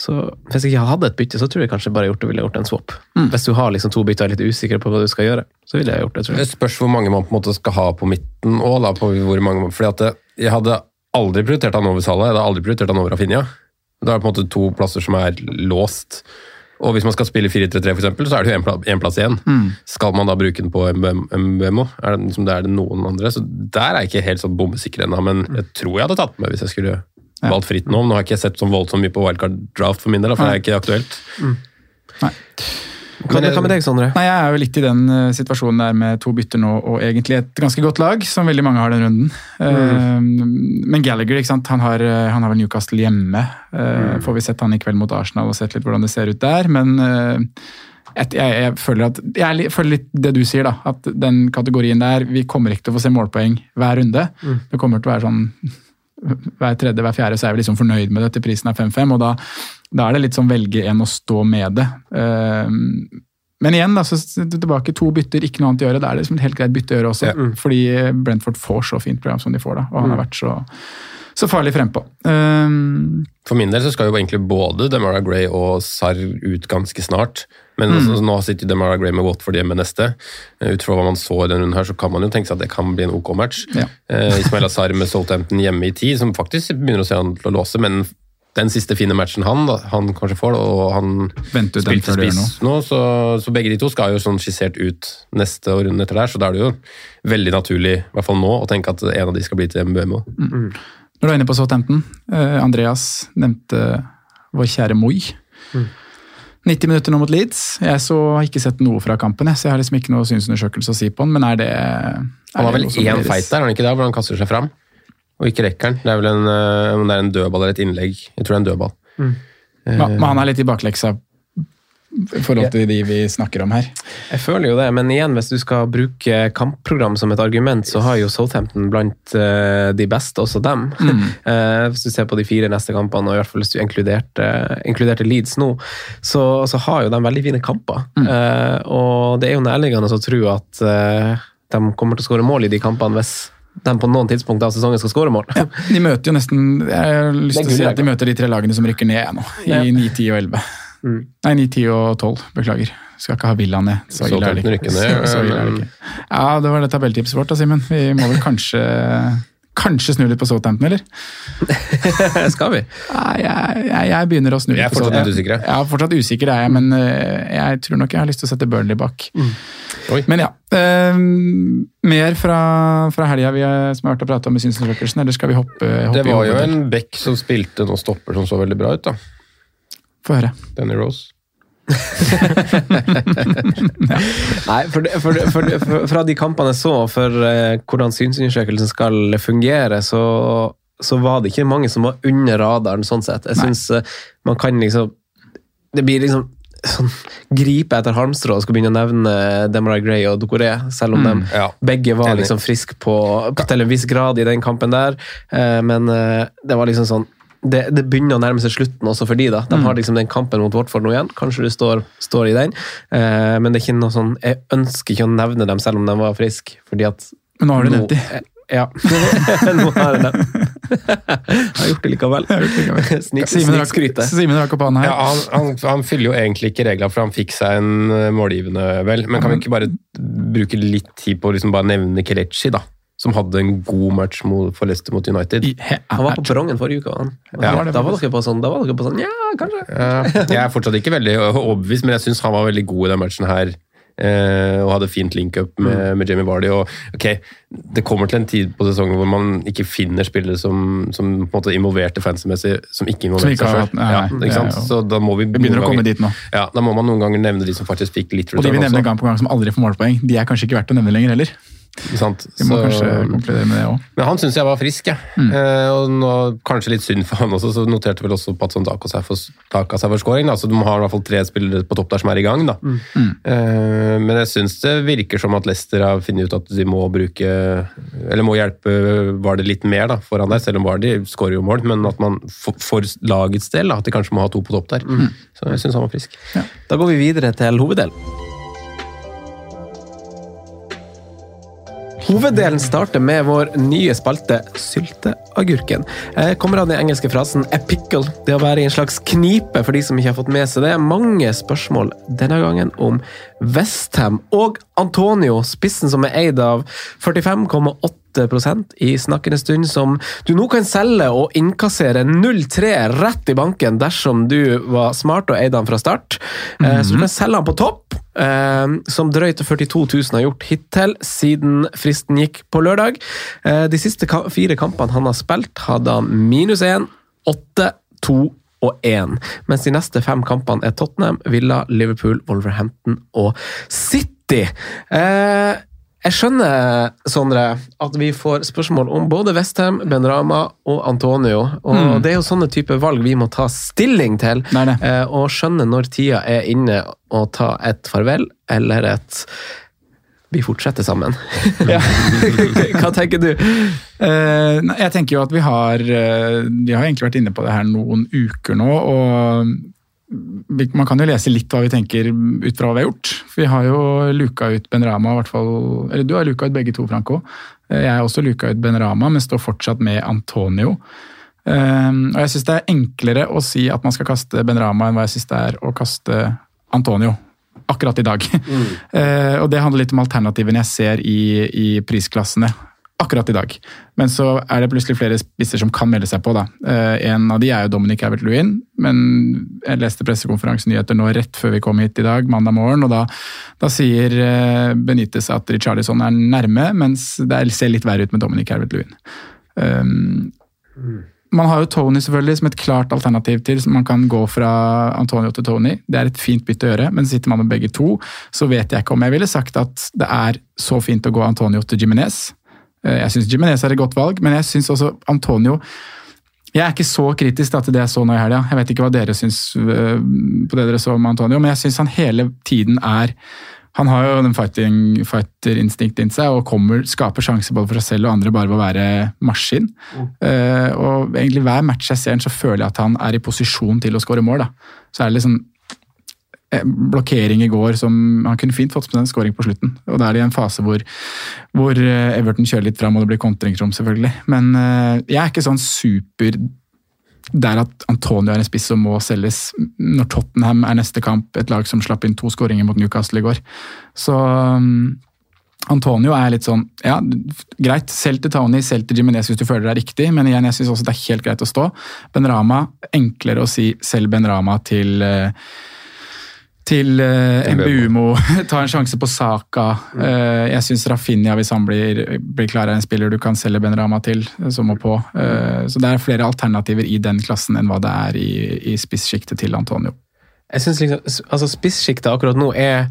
Så hvis jeg ikke hadde et bytte, så tror jeg kanskje bare gjort det ville gjort en swap. Hvis du har liksom to bytter og er litt usikker på hva du skal gjøre, så ville jeg gjort det, tror jeg. Det spørs hvor mange man på en måte skal ha på midten òg, da. På hvor mange, fordi at jeg hadde aldri prioritert han over Salah, jeg hadde aldri prioritert han over Rafinha. Da er det på en måte to plasser som er låst. Og hvis man skal spille 4-3-3 for eksempel, så er det jo en plass, en plass igjen. Skal man da bruke den på MBMO? Er det, liksom, det er det noen andre? Så der er jeg ikke helt sånn bombesikker ennå, men jeg tror jeg hadde tatt med hvis jeg skulle valgt fritt nå. Nå har jeg ikke sett så voldsomt mye på wildcard draft for min del, for det er ikke aktuelt. Nei. Hva, hva med deg, Sondre? Nei, Jeg er jo litt i den uh, situasjonen der med to bytter nå og egentlig et ganske godt lag, som veldig mange har den runden. Eh, men Gallagher ikke sant? Han, har, eh, han har vel Newcastle hjemme. Eh, Får vi sett han i kveld mot Arsenal og sett litt hvordan det ser ut der. Men et, jeg, jeg, føler at, jeg er føler litt det du sier, da. At den kategorien der Vi kommer ikke til å få se målpoeng hver runde. Det kommer til å være sånn hver tredje, hver fjerde, så er vi liksom fornøyd med det til prisen er 5-5. og da, da er det litt sånn velge en å stå med det. Eh, men igjen, da, så tilbake to bytter, ikke noe annet å gjøre. Da er det liksom et helt greit bytte å gjøre også. Fordi Brentford får så fint program som de får da, og han har vært så, så farlig frempå. Um, For min del så skal jo egentlig både Demara Gray og Sarr ut ganske snart. Men altså, nå sitter Demara Gray med Watford hjemme neste. Eh, Ut fra hva man så i denne runden her, så kan man jo tenke seg at det kan bli en OK match. Ja. Eh, Ismail Azar med Southampton hjemme i tid, som faktisk begynner å se han til å låse, men den siste fine matchen han, da, han kanskje får, og han spilte spiss nå, så, så begge de to skal jo sånn skissert ut neste og runden etter der, så da er det jo veldig naturlig, i hvert fall nå, å tenke at en av de skal bli til MBMO. når du er inne på Southampton, eh, Andreas nevnte vår kjære Moi. 90 minutter nå mot Leeds. Jeg så, har ikke sett noe fra kampen, jeg, så jeg har liksom ikke noe synsundersøkelse å si på den, men er det er Han har vel én feit der, har han ikke det, hvor han kaster seg fram? Og ikke rekker den. Det er vel en, eh, om det er en dødball eller et innlegg. Jeg tror det er en dødball. Men men han er litt i bakleksa i forhold til de vi snakker om her. Jeg føler jo det, men igjen, hvis du skal bruke kampprogram som et argument, så har jo Southampton blant eh, de beste, også dem. Mm. hvis du ser på de fire neste kampene, og i hvert fall hvis du inkluderte, inkluderte Leeds nå, så, så har jo de veldig fine kamper. Mm. og det er jo nærliggende å tro at eh, de kommer til å skåre mål i de kampene hvis de på noen tidspunkt av sesongen skal skåre mål. De møter jo nesten Jeg har lyst til å si at de møter de tre lagene som rykker ned nå, i Ja. 9, 10 og 11. Nei, 9, 10 og 12. Beklager. Skal ikke ha Villa ned. Så ille er det ikke. ned, Så, så ille er det ikke. Ja, det var det tabelltipset vårt da, Simen. Vi må vel kanskje Kanskje snu litt på Southampton, eller? skal vi? Nei, jeg, jeg, jeg begynner å snu Vi er fortsatt litt usikre. Ja, fortsatt usikker er jeg, men øh, jeg tror nok jeg har lyst til å sette Burnley bak. Oi. Men ja. øh, mer fra, fra helga vi har, som jeg har vært og prata om i synsundersøkelsen, eller skal vi hoppe, hoppe Det var jo en Beck som spilte noen stopper som så veldig bra ut, da. Få høre. Danny Rose. Nei, for, det- for, det- for, det- for, fra de kampene jeg så, for eh, hvordan synsundersøkelsen skal fungere, så, så var det ikke mange som var under radaren, sånn sett. Jeg syns eh, man kan liksom Det blir liksom sånn gripe etter halmstrå og skal begynne å nevne Demarai Gray og Dokoré, selv om de Ja. begge var liksom friske på, på til en viss grad i den kampen der. Eh, men eh, det var liksom sånn det, det begynner å nærme seg slutten også for de da. De har liksom den kampen mot Watford nå igjen. Kanskje du står, står i den. Eh, men det er ikke noe sånn Jeg ønsker ikke å nevne dem selv om de var friske, fordi at Men nå har du nevnt de. eh, Ja. nå har jeg dem. jeg har gjort det likevel. Snikskryte. Simen rakk opp hånda her. Ja, han, han, han fyller jo egentlig ikke reglene, for han fikk seg en eh, målgivende, vel. Men kan vi ikke bare bruke litt tid på å liksom bare nevne Kelechi, da? Som hadde en god match for Leicester mot United. Han var på perrongen forrige uke. Han. Ja, da var dere på sånn, da var dere på sånn Ja, kanskje. Ja, jeg er fortsatt ikke veldig overbevist, men jeg syns han var veldig god i den matchen her. eh, og hadde fint link-up med, med Jamie Vardy. Og, okay, Det kommer til en tid på sesongen hvor man ikke finner spillere som, som på en måte involverte fansmessig, som ikke involverte seg sjøl. Ja, Så da må vi, Vi begynner å komme ganger- dit nå. Ja, Da må man noen ganger nevne de som faktisk fikk litt Og de vi return nevner også. gang på gang som aldri får målpoeng, de er kanskje ikke verdt å nevne lenger heller. Sant? Vi må Så- kanskje konkludere med det òg. Men han syns jeg var frisk, jeg. Eh, og nå, kanskje litt synd for han også, så noterte vel også Patson Taka seg for, taka seg for scoring. Da. Så de har i hvert fall tre spillere på topp der som er i gang. Da. Eh, men jeg syns det virker som at Leicester har funnet ut at de må bruke Eller må hjelpe Vardy litt mer da, foran der, selv om Vardy skårer jo mål. Men at man for, for lagets del, da, at de kanskje må ha to på topp der. Så jeg syns han var frisk. Da går vi videre til hoveddelen. Hoveddelen starter med vår nye spalte Sylteagurken. Eh, Kommer av den engelske frasen 'a pickle'. Det å være i en slags knipe for de som ikke har fått med seg det. Mange spørsmål denne gangen om Westham og Antonio, spissen som er eid av 45,8 i snakkende stund, som du nå kan selge og innkassere 0-3 rett i banken dersom du var smart og eide han fra start. Eh, Så du kan selge han på topp, eh, som drøyt 42 000 har gjort hittil siden fristen gikk på lørdag. Eh, De siste fire kampene han har spilt, hadde han minus 1, 8, 2 og 1. Mens de neste fem kampene er Tottenham, Villa, Liverpool, Wolverhampton og City. Eh, jeg skjønner, Sondre, at vi får spørsmål om både Westham, Ben Rama og Antonio. Og Mm. Det er jo sånne type valg vi må ta stilling til, nei, nei. eh, og skjønne når tida er inne å ta et farvel eller et vi fortsetter sammen. Hva tenker du? Eh, jeg tenker jo at vi har eh, Vi har egentlig vært inne på det her noen uker nå. og Man kan jo lese litt hva vi tenker ut fra hva vi har gjort. For vi har jo luka ut Ben Rama, i hvert fall, eller du har luka ut begge to, Franco. Eh, Jeg har også luka ut Ben Rama, men står fortsatt med Antonio. Eh, og jeg syns det er enklere å si at man skal kaste Ben Rama, enn hva jeg syns det er å kaste Antonio. Akkurat i dag. Mm. og det handler litt om alternativene jeg ser i, i prisklassene akkurat i dag. Men så er det plutselig flere spisser som kan melde seg på. da. Eh, en av de er jo Dominic Evert-Lewin, men jeg leste pressekonferansenyheter nå rett før vi kom hit i dag, mandag morgen, og da, da sier eh, Benitez at Richarlison er nærme, mens det er- ser litt verre ut med Dominic Evert-Lewin. Um, man har jo Tony selvfølgelig som et klart alternativ til, som man kan gå fra Antonio til Tony. Det er et fint bytte å gjøre, men sitter man med begge to, så vet jeg ikke om jeg ville sagt at det er så fint å gå Antonio til Jimenez. Eh, Jeg syns Jimenez er et godt valg, men jeg syns også Antonio Jeg er ikke så kritisk da, til det jeg så nå i helga. Jeg vet ikke hva dere syns øh, på det dere så om Antonio, men jeg syns han hele tiden er han har jo den fighting- fighter-instinktet inni seg og kommer, skaper sjanser både for seg selv og andre bare ved å være maskin. Eh, og egentlig hver match jeg ser han, så føler jeg at han er i posisjon til å skåre mål. Da. Så er det liksom eh, blokkering i går som Han kunne fint fått med en scoring på slutten. Og da er det i en fase hvor, hvor eh, Everton kjører litt fram og det blir kontringsrom, selvfølgelig. Men eh, jeg er ikke sånn super der at Antonio er en spiss som må selges når Tottenham er neste kamp, et lag som slapp inn to skåringer mot Newcastle i går. Så um, Antonio er litt sånn ja, greit, selg til Tony, selg til Jimenez hvis du føler det er riktig, men igjen, jeg syns også det er helt greit å stå. Ben Rama, enklere å si selg Ben Rama til eh, til uh, MBUMO, ta en sjanse på Saka. Uh, jeg syns Rafinha, hvis han blir, blir klar, er en spiller du kan selge Ben Rama til, eh, som må på. Uh, så det er flere alternativer i den klassen enn hva det er i, i spissjiktet til Antonio. Jeg synes liksom, altså Spissjiktet akkurat nå er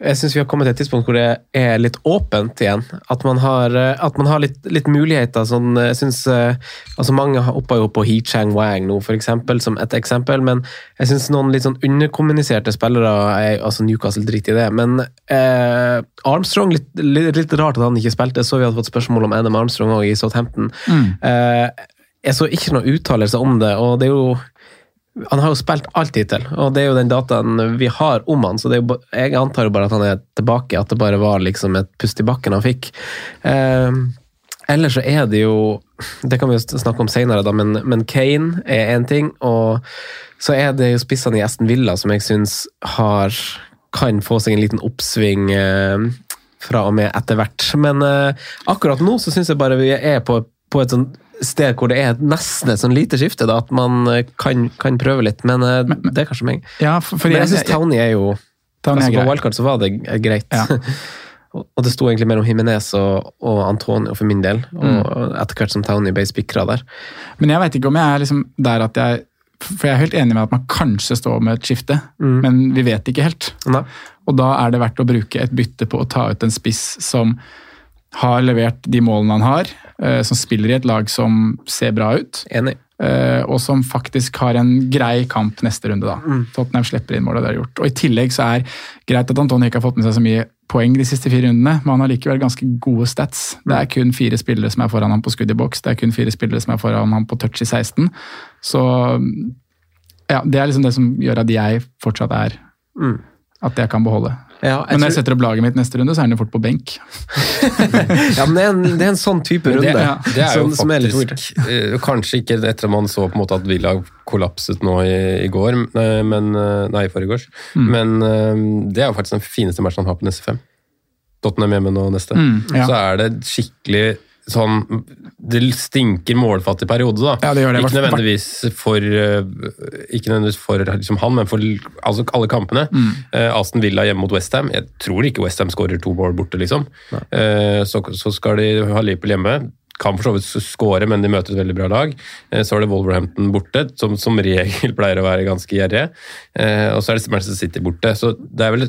jeg synes vi har kommet til et tidspunkt hvor det er litt åpent igjen. At man har, eh, at man har litt, litt muligheter. Sånn, jeg synes, eh, altså Mange hoppa jo på He Chang Wang nå, for eksempel, som et eksempel. Men jeg syns noen litt sånn underkommuniserte spillere er, altså Newcastle driter i det. Men eh, Armstrong, litt, litt, litt rart at han ikke spilte. Så vi hadde fått spørsmål om NM Armstrong òg i Southampton. Eh, jeg så ikke noen uttalelser om det, og det er jo han har jo spilt alt hittil, og det er jo den dataen vi har om han, så jo, jeg antar jo bare at han er tilbake, at det bare var liksom et pust i bakken han fikk. Eh, ellers så er det jo Det kan vi jo snakke om senere, da, men, men Kane er én ting, og så er det jo spissene i Aston Villa som jeg syns har kan få seg en liten oppsving eh, fra og med etter hvert. Men eh, akkurat nå så syns jeg bare vi er på, på et sånt sted hvor det er nesten et sånn lite skifte, da, at man eh, kan, kan prøve litt. Men, men, det er kanskje meg. Ja, for, for men jeg syns Townie er jo Townie er altså, På grei. wildcard så var det greit. Ja. og det sto egentlig mellom Jimenez og, og Antonio for min del, og Mm. etter hvert som Townie ble spikra der. Men jeg vet ikke om jeg er liksom der at jeg For jeg er helt enig med at man kanskje står med et skifte, men vi vet ikke helt. Nei. Og da er det verdt å bruke et bytte på å ta ut en spiss som har levert de målene han har, eh, som spiller i et lag som ser bra ut, Enig. eh, og som faktisk har en grei kamp neste runde. da. Tottenham slipper inn målet det har gjort. Og I tillegg så er greit at Antonio ikke har fått med seg så mye poeng de siste fire rundene, men han har likevel ganske gode stats. Det er kun fire spillere som er foran ham på skudd i boks, det er kun fire spillere som er foran ham på touch i 16. Så ja, det er liksom det som gjør at jeg fortsatt er Mm. At jeg kan beholde. Ja, jeg Men når jeg setter opp laget mitt neste runde, så er han jo fort på benk. Ja, men det er en, det er en sånn type runde. Det, det er jo Sånn som er litt weird. faktisk eh, Kanskje ikke etter at man så på en måte at Villa kollapset nå i, i går, eh, men, eh, nei, i forgårs. Mm. Men det er jo faktisk den fineste matchen han har på neste fem. Tottenham hjemme nå neste. Mm, ja. Så er det skikkelig sånn Det stinker målfattig periode, da. Ja, det gjør det. Ikke nødvendigvis for eh, Ikke nødvendigvis for liksom han, men for altså, alle kampene. Mm. Eh, Aston Villa hjemme mot Westham. Jeg tror ikke Westham skårer to mål borte, liksom. Eh, så, så skal de ha Liverpool hjemme. Kan for så vidt skåre, men de møter et veldig bra lag. Eh, Så er det Wolverhampton borte, som som regel pleier å være ganske gjerrige. Eh, Og så er det Manchester City borte. Så det er vel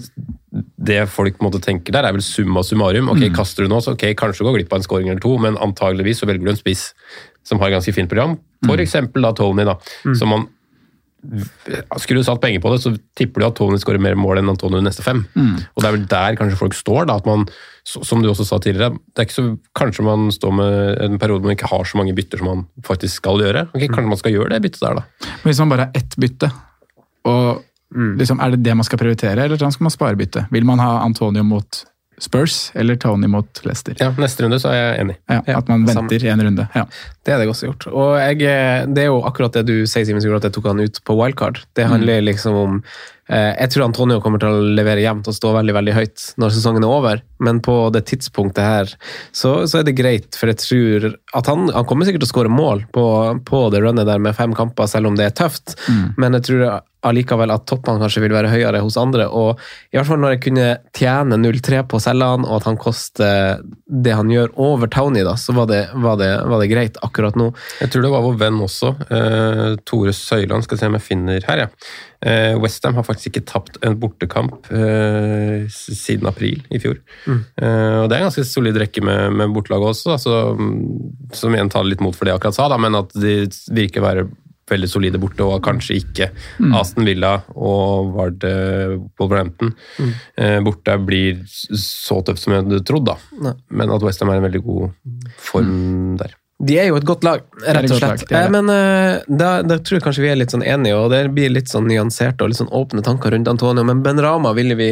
det folk måtte tenke der, er vel summa summarum. Ok, Kaster du nå, så ok, kanskje du går glipp av en skåring eller to, men antageligvis så velger du en spiss som har et ganske fint program. For eksempel da Tony, da. Som man skulle du satt penger på det, så tipper du at Tony skårer mer mål enn Antonio de neste fem. Og det er vel der kanskje folk står, da, at man, som du også sa tidligere, det er ikke så, kanskje man står med en periode man ikke har så mange bytter som man faktisk skal gjøre. Ok, Kanskje man skal gjøre det byttet der, da. Men hvis man bare har ett bytte, og liksom, er det det man skal prioritere, eller skal man spare bytte? Vil man ha Antonio mot Spurs eller Tony mot Leicester? Ja, Neste runde så er jeg enig. Ja, at man venter venter en runde. Ja. Det er det godt gjort. Og jeg, eh, det er jo akkurat det du sier, Simen, at jeg tok han ut på wildcard. Det handler liksom om Jeg tror Antonio kommer til å levere jevnt og stå veldig veldig høyt når sesongen er over, men på det tidspunktet her så, så er det greit, for jeg tror at han, han kommer sikkert til å skåre mål på, på det runnet der med fem kamper, selv om det er tøft, men jeg tror allikevel at toppene kanskje vil være høyere hos andre, og i hvert fall når jeg kunne tjene 0-3 på å selge han, og at han koster det han gjør over Tony, da, så var det, var det, var det greit akkurat nå. Jeg tror det var vår venn også, eh, Tore Søyland, skal se om jeg finner her, ja. Eh, Westham har faktisk ikke tapt en bortekamp eh, siden april i fjor. Eh, og det er en ganske solid rekke med, med bortelaget også, da, så, mm, som igjen tar litt mot for det jeg akkurat sa, da, men at de virker å være veldig solide borte, og kanskje ikke Aston Villa og Vard eh, Wolverhampton eh, borte blir så tøft som jeg hadde trodd, da. Nei. Men at Westham er i en veldig god form der. De er jo et godt lag, rett og slett. lag, Eh. Men uh, da, da tror jeg kanskje vi er litt sånn enige, og det blir litt sånn nyanserte og litt sånn åpne tanker rundt Antonio. Men Ben Rama ville vi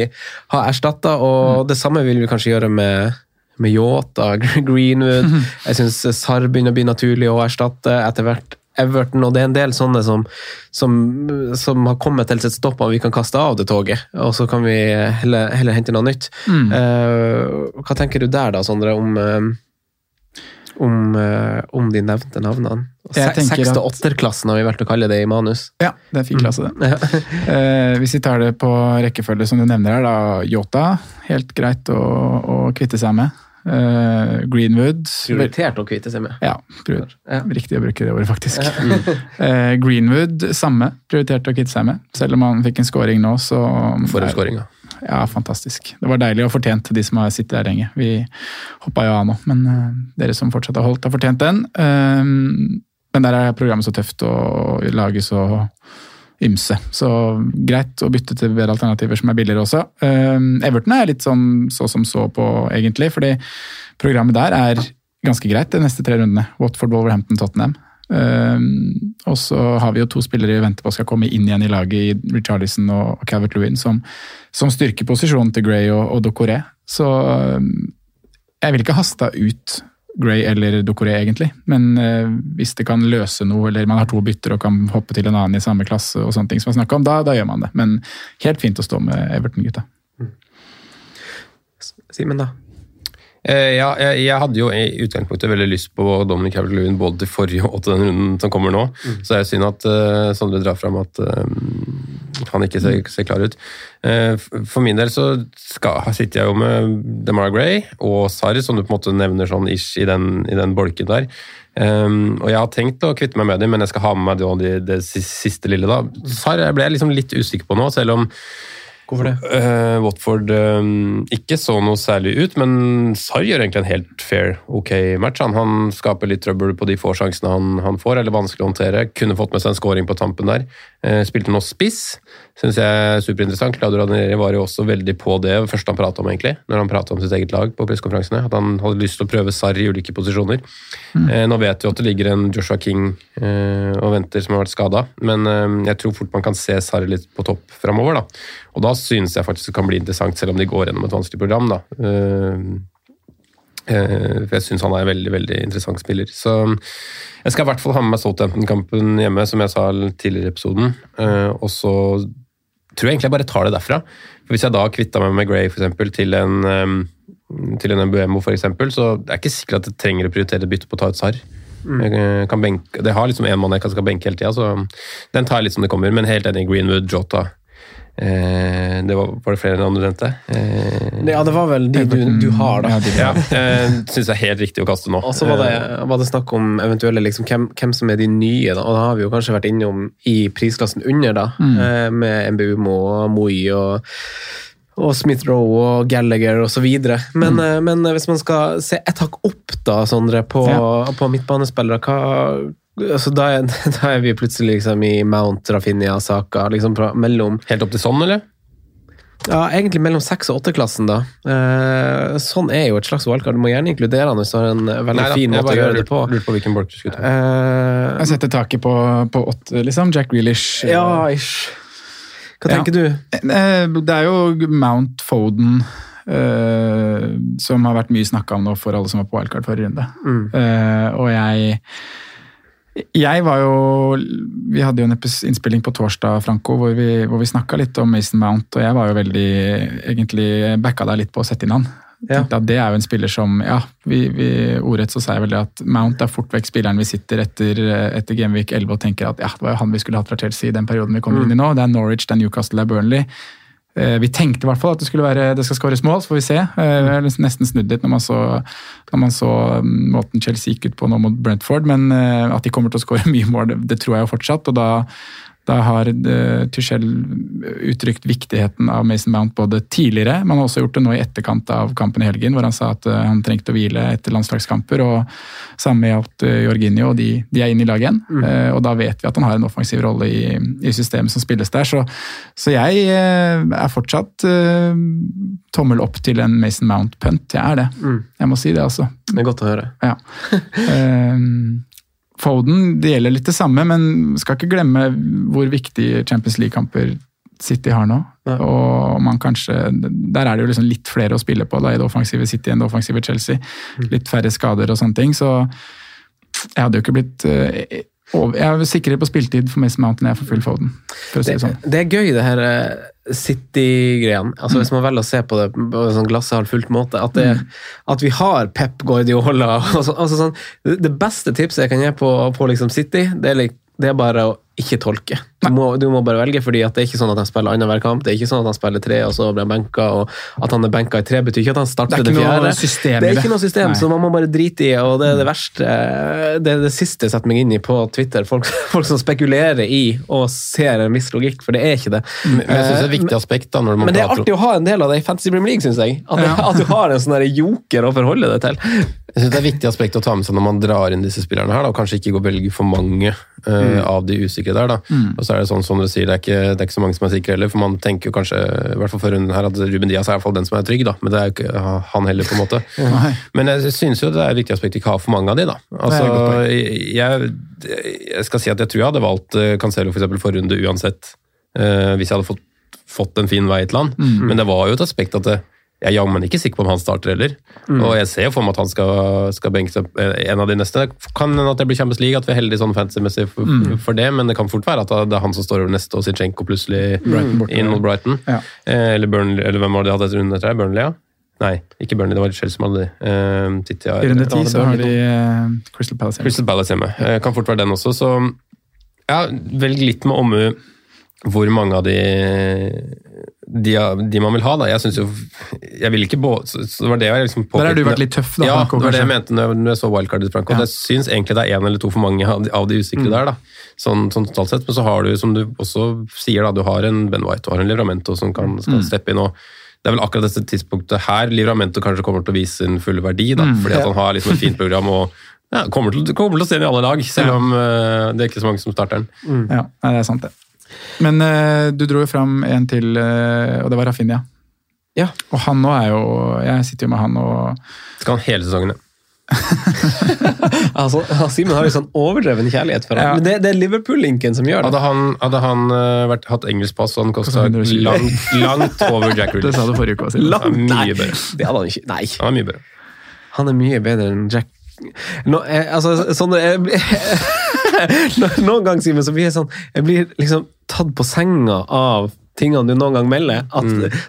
ha erstatta, og det samme vil vi kanskje gjøre med med Yota, Greenwood. Jeg syns Sarr begynner å bli naturlig å erstatte etter hvert. Everton, og det er en del sånne som, som, som har kommet til sitt stopp, og vi kan kaste av det toget. Og så kan vi heller, heller hente noe nytt. Eh, hva tenker du der, da, Sondre, om eh, om, eh, om de nevnte navnene. Seks- og åtterklassen har vi valgt å kalle det i manus. Ja, det er fin klasse, det. Eh, hvis vi tar det på rekkefølge som du nevner her, da. Yota, helt greit å, å kvitte seg med. Uh, Greenwood Prioritert å kvitte seg med. Ja, Ja. riktig å bruke det ordet, faktisk. Eh, Greenwood, samme. Prioritert å kvitte seg med. Selv om han fikk en scoring nå, så For en scoring, ja. Fantastisk. Det var deilig og fortjent, de som har sittet der lenge. Vi hoppa jo av nå, men eh, dere som fortsatt har holdt, har fortjent den. Eh, men der er programmet så tøft og lages så ymse. Så greit å bytte til bedre alternativer som er billigere også. Eh, Everton er litt sånn så som så på, egentlig, fordi programmet der er ganske greit de neste tre rundene. Watford, Wolverhampton, Tottenham. Um, og så har vi jo to spillere vi venter på skal komme inn igjen i laget, i Richarlison og Calvert Lewin, som, som styrker posisjonen til Gray og, og Docoré. Så um, jeg vil ikke hasta ut Gray eller Docoré, egentlig. Men uh, hvis det kan løse noe, eller man har to bytter og kan hoppe til en annen i samme klasse, og sånne ting som jeg om, da, da gjør man det. Men helt fint å stå med Everton-gutta. Simen, da? Eh, ja, jeg, jeg hadde jo i utgangspunktet veldig lyst på Dominic Calvert-Lewin både til forrige og til den runden som kommer nå. Så det er synd at uh, Sondre drar fram at eh, han ikke ser, ser klar ut. Uh, for min del så skal, sitter jeg jo med DeMar Gray og Sarr, som du på en måte nevner sånn ish i den, i den bolken der. Um, og jeg har tenkt å kvitte meg med dem, men jeg skal ha med meg det, det, det siste lille. da. Sarr ble jeg liksom litt usikker på nå, selv om Hvorfor det? Uh, Watford um, ikke så noe særlig ut, men Sarr gjør egentlig en helt fair, ok match. Han, han skaper litt trøbbel på de få sjansene han, han får, eller vanskelig å håndtere. Kunne fått med seg en scoring på tampen der. Eh, spilte nå spiss, syns jeg er superinteressant. Claudio Ranieri var jo også veldig på det første han pratet om, egentlig, når han pratet om sitt eget lag på pressekonferansene. At han hadde lyst til å prøve Sarr i ulike posisjoner. Mm. nå vet vi at det ligger en Joshua King eh, og venter som har vært skada, men eh, jeg tror fort man kan se Sarr litt på topp framover. Da. Og da synes jeg faktisk det kan bli interessant, selv om de går gjennom et vanskelig program. da. Eh, eh, for jeg syns han er en veldig veldig interessant spiller. Så jeg skal i hvert fall ha med meg Southampton-kampen hjemme, som jeg sa tidligere i episoden. Eh, og så tror jeg egentlig jeg bare tar det derfra. For Hvis jeg da kvitta meg med Gray for eksempel, til en eh, til en Mbuemo f.eks., så det er ikke sikkert at jeg trenger å prioritere bytte på å ta ut Sarr. Jeg kan benke, det har liksom en mann jeg kan skal benke hele tida, så den tar jeg litt som det kommer. Men helt enig, Greenwood, Jota eh, det var, var det flere enn andre nevnte? Eh, Ja, det var vel de du, du har, da. ja, eh, Syns jeg er helt riktig å kaste nå. Og så var det, var det snakk om eventuelle liksom, hvem, hvem som er de nye, da. Og da har vi jo kanskje vært innom i prisklassen under, da. Eh, med MBUMO og Moi og, og Smith Rowe og Gallagher osv. Men, eh, men hvis man skal se ett hakk opp, da, Sondre, på, på midtbanespillere, hva altså, da, er, da er vi plutselig liksom i Mount Rafinha-saka. Liksom mellom Helt opp til sånn, eller? Ja, egentlig mellom 6- og 8-klassen, da. Eh, sånn er jo et slags valgkart. Du må gjerne inkludere han hvis du har en veldig Nei da, fin måte å gjøre det på. Lurt på hvilken bolk du skulle ta. Eh, Jeg setter taket på, på åtte, liksom. Jack Grealish. ja, ish. Hva Ja. tenker du? Eh, Det er jo Mount Foden eh, som har vært mye snakka om nå for alle som var på wildcard forrige runde. Mm. Eh, og jeg jeg var jo Vi hadde jo en innspilling på torsdag Franco, hvor vi, hvor vi snakka litt om Mason Mount, og jeg var jo veldig egentlig backa deg litt på å sette inn han. Ja. Tenkte at Det er jo en spiller som ja, vi, vi, Ordrett så sa jeg vel at Mount er fort vekk spilleren vi sitter etter, etter Gameweek 11 og tenker at ja, det var jo han vi skulle hatt fra Chelsea i den perioden vi kommer inn i nå. Det er Norwich, det er Newcastle, det er Burnley. Eh, Vi tenkte i hvert fall at det skulle være, det skal skåres mål, så får vi se. Eh, Vi har nesten snudd litt når man så, når man så mm, måten Chelsea gikk ut på nå mot Brentford, men eh, at de kommer til å skåre mye mål, det, det tror jeg jo fortsatt. og da da har eh, Tuchel uttrykt viktigheten av Mason Mount både tidligere, man har også gjort det nå i etterkant av kampen i helgen, hvor han sa at eh, han trengte å hvile etter landslagskamper. og Samme gjaldt eh, Jorginho, og de, de er inne i laget igjen. Eh, og da vet vi at han har en offensiv rolle i, i systemet som spilles der. Så, så jeg er fortsatt uh, tommel opp til en Mason Mount-punt. Jeg er det. Jeg må si det, altså. Det er godt å høre. Ja. Ehm, Foden, det gjelder litt det samme, men skal ikke glemme hvor viktig Champions League-kamper City har nå. Nei. Og man kanskje, Der er det jo liksom litt flere å spille på da, i det offensive City enn det offensive Chelsea. Litt færre skader og sånne ting. Så jeg hadde jo ikke blitt Jeg er sikrere på spilletid for Mace Mount enn jeg er for Phil Foden. For si Det, sånn. det er gøy, det her eh, City-greiene. Altså, Hvis man velger å se på det på en sånn glasset halvt fullt måte, at, det, at vi har Pep Guardiola så, altså sånn, det beste tipset jeg kan gi på, på liksom City, det er, det er bare å ikke tolke. Du må, du må bare velge, fordi at det er ikke sånn at han spiller annenhver kamp. Det er ikke sånn at han spiller tre, og så blir han benka. Og at han er benka i tre, betyr ikke at han starter Det det, fjerde. det er ikke noe system, Nei. så man må bare drite i, og det er det verste Det er det siste jeg setter meg inn i på Twitter. Folk, folk som spekulerer i og ser en viss logikk, for det er ikke det. Men jeg synes det er et viktig aspekt da, når man Men det er artig å ha en del av det i Fantasy Premier League, syns jeg. At, at du har en sånn joker å forholde deg til. Jeg synes Det er et viktig aspekt å ta med seg når man drar inn disse spillerne her, da, og kanskje ikke velge for mange eh, av de usikre der. da. Og så er det sånn som dere sier, det er, ikke, det er ikke så mange som er sikre heller, for man tenker jo kanskje i hvert fall for runden her, at Ruben Diaz er i hvert fall den som er trygg, da, men det er jo ikke han heller, på en måte. Nei. Men jeg synes jo det er et viktig aspekt ikke ha for mange av de, da. Altså, jeg, jeg skal si at jeg tror jeg hadde valgt eh, Cancelo for for runde uansett, eh, hvis jeg hadde fått, fått en fin vei til han. Men det var jo et aspekt at det, jeg er jammen ikke sikker på om han starter heller. Og jeg ser jo for meg at han skal, skal benke eh, en av de neste. Kan hende at det blir Champions League, at vi er heldige sånn fantasy-messig for, for det, men det kan fort være at det er han som står over neste, og Zinchenko plutselig borte. inn mot Brighton. Ja. Eh, eller, Burnley, eller hvem var det de hadde etter runde etter? Burnley, ja? Nei, ikke Burnley, det var Chelsea som hadde de. Eh, City ja, I runde ti så har de eh, Crystal Palace. hjemme. Crystal Palace hjemme. Eh, Kan fort være den også, så ja, velg litt med omhu hvor mange av de, de, de man vil ha. da. Jeg synes jo Jeg vil ikke både så, så det var det jeg liksom Der har du vært litt tøff, da. Ja, Franco, det var det jeg mente når jeg, når jeg så wildcardet Franco. Ja. Jeg syns egentlig det er én eller to for mange av de, av de usikre Mm. der. da. Sånn, sånn totalt sett. Men så har du, som du også sier, da, du har en Ben White og har en Livramento som kan, Mm. steppe inn. og det er vel akkurat dette tidspunktet her Livramento kanskje kommer til å vise sin fulle verdi. da, Mm. fordi at han har liksom et fint program og ja, kommer, til, kommer til å se den i alle lag, selv om uh, det er ikke så mange som starter den. Ja, det er sant det. Men uh, du dro jo fram en til, uh, og det var Rafinha. Ja. Og han nå er jo Jeg sitter jo med han og Skal han hele sesongen? ja. altså, Simen har jo sånn overdreven kjærlighet for ham. Ja. Men det, det er Liverpool-linken som gjør det. Hadde han, hadde han eh, vært, hatt engelsk pass, så hadde han kosta langt, langt over Jack Det sa du forrige uke også. Langt, nei, mye bedre. det hadde han ikke. Nei, Han er mye bedre. han er mye bedre enn Jack Nå, jeg, altså, sånn jeg, Noen ganger, Simen, så blir jeg sånn Jeg blir liksom tatt på senga av tingene du noen gang melder. At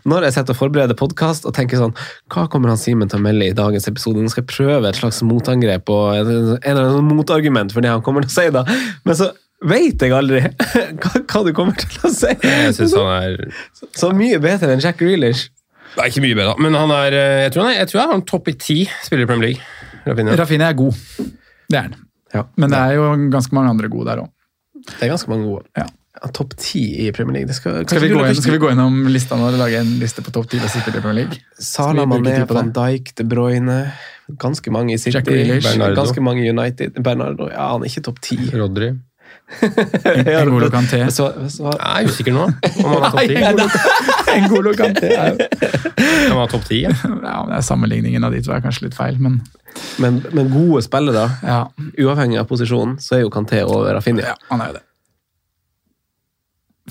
Når jeg sitter og forbereder podkast og tenker sånn Hva kommer han Simen til å melde i dagens episode? Nå skal jeg prøve et slags motangrep og en eller annen motargument for det han kommer til å si da. Men så vet jeg aldri hva, hva du kommer til å si. Jeg synes han er Så mye bedre enn Jack Grealish. er ikke mye bedre, men han er eh, Jeg tror han er, jeg tror han er topp i ti spiller i Premier League. Rafinha. Rafinha er god. Det er han. Ja. Men det er jo ganske mange andre gode der òg. Det er ganske mange gode. Ja. Ja, Topp ti i Premier League. Det skal, Skal, vi gå inn- skal vi gå gjennom lista nå og lage en liste på topp ti i Premier League? Sala, Skal vi bruke Mané, tid på det? Van Dijk, De Bruyne Ganske mange i City. Jack Grealish. Bernardo. Ganske mange i United. Bernardo ja, han er ikke topp ti. Rodry. N'Golo Kanté. Så, så, Jeg er usikker nå om han er topp ti. N'Golo Kanté er jo ha topp ti? Ja. ja, men det er Sammenligningen av de to er kanskje litt feil, men men, men gode spillere, ja, uavhengig av posisjonen, så er jo Kanté over Rafinha. ja han er jo det.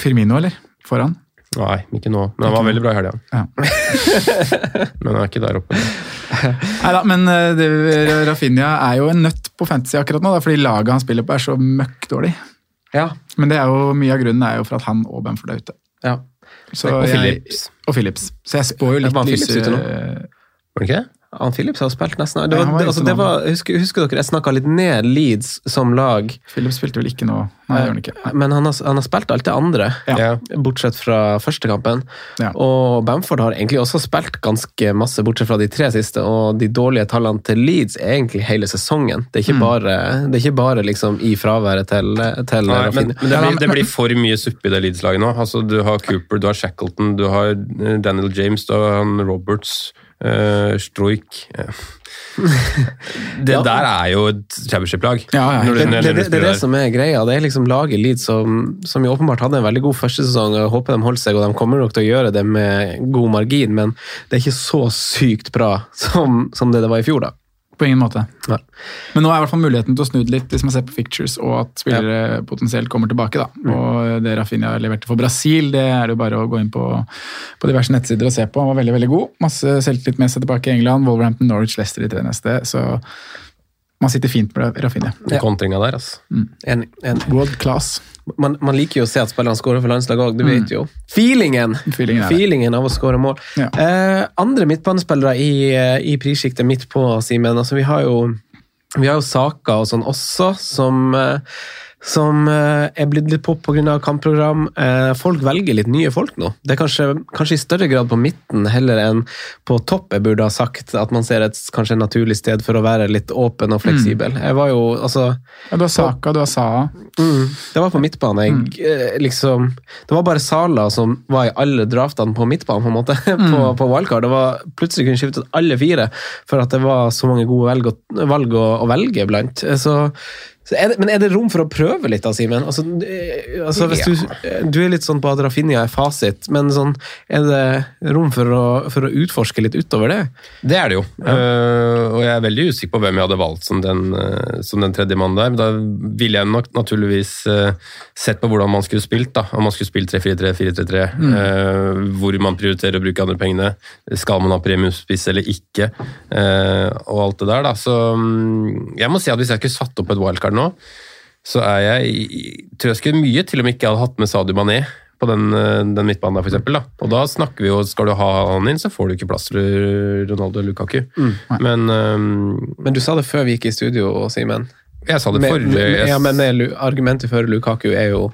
Firmino, eller? Foran? Nei, ikke nå. Men han var veldig bra i helga. Ja. Men han er ikke der oppe. Nei da, men eh, det, Rafinha er jo en nøtt på fantasy akkurat nå, da, fordi laget han spiller på er så møkk dårlig. Ja. Men det er jo, mye av grunnen er jo for at han og Bamford er ute. ja. Så Og jeg- Philips. Og Philips. Så jeg spår jo litt lysere? Var det ikke det? Han Phillips har spilt nesten det var, det, altså, det var, husker, husker dere, Jeg snakka litt ned Leeds som lag, Phillips spilte vel ikke noe? Nei, det gjør han ikke. Nei. men han har, han har spilt alt det andre. Ja. Bortsett fra første kampen. Ja. Og Bamford har egentlig også spilt ganske masse, bortsett fra de tre siste. Og de dårlige tallene til Leeds er egentlig hele sesongen. Det er ikke Mm. bare, det er ikke bare liksom i fraværet til, til Nei, men, men det, blir, det blir for mye suppe i det Leeds-laget nå. Altså, du har Cooper, du har Shackleton, du har eh, Daniel James, du har Roberts, uh, Stroik. Det Ja. der er jo et championship-lag. Ja, ja, Det, det, det, det er det som er greia. Det er liksom laget Leeds som, som jo åpenbart hadde en veldig god første sesong. Jeg håper de holder seg, og de kommer nok til å gjøre det med god margin, men det er ikke så sykt bra som, som det det var i fjor, da. På ingen måte. Nei. Men nå er i hvert fall muligheten til å snu det litt, hvis man ser på fictures, og at spillere potensielt kommer tilbake. da. Mm. Og det Rafinha leverte for Brasil, det er det bare å gå inn på, på diverse nettsider og se på. Han var veldig veldig god. Masse selvtillit med seg tilbake i England. Wolverhampton, Norwich, Leicester i tre neste. Så man sitter fint med Rafinha. Den kontringa der, altså. Enig. enig. World class. Man, man liker jo å se at spillerne skårer for landslaget òg, du vet jo. Feelingen! Feelingen. Feelingen av å skåre mål. Ja. Eh, andre midtbanespillere i, eh, i prissjiktet midt på, Simen. Altså, vi har jo vi har jo saker og sånn også som, eh, som eh, er blitt litt pop pga. kampprogram. Eh, folk velger litt nye folk nå. Det er kanskje, kanskje i større grad på midten heller enn på topp, jeg burde ha sagt. At man ser et kanskje et naturlig sted for å være litt åpen og fleksibel. Jeg var jo, altså Ja, du har Saka, du har Saha. Mm, det var på midtbane. Jeg, eh, liksom, det var bare Sala som var i alle draftene på midtbanen, på en måte, på, på wildcard. Det var plutselig kunne skiftet alle fire, for at det var så mange gode velg, å, valg å, å velge blant. Så er det, men er det rom for å prøve litt, da, Simen? Altså, eh, altså, hvis du, du er litt sånn på at Rafinha er fasit, men sånn, er det rom for å, for å utforske litt utover det? Det er det jo. Eh, og jeg er veldig usikker på hvem jeg hadde valgt som den, uh, som den tredje mannen der. Men da ville jeg nok naturligvis uh, sett på hvordan man skulle spilt. da. Om man skulle spilt 3-4-3, 4-3-3. eh, hvor man prioriterer å bruke andre pengene. Skal man ha premiumspiss eller ikke? eh, og alt det der, da. Så um, jeg må si at hvis jeg ikke satt opp et wildcard nå, så er jeg tror jeg skulle mye til om ikke jeg hadde hatt med Sadio Mané på den, eh, den midtbanen der, for eksempel, da. Og da snakker vi jo Skal du ha han inn, så får du ikke plass til Ronaldo eller Lukaku. Men um, Men du sa det før vi gikk i studio, Simen. jeg sa det Med- forrige jeg- Ja, men argumentet for Lukaku er jo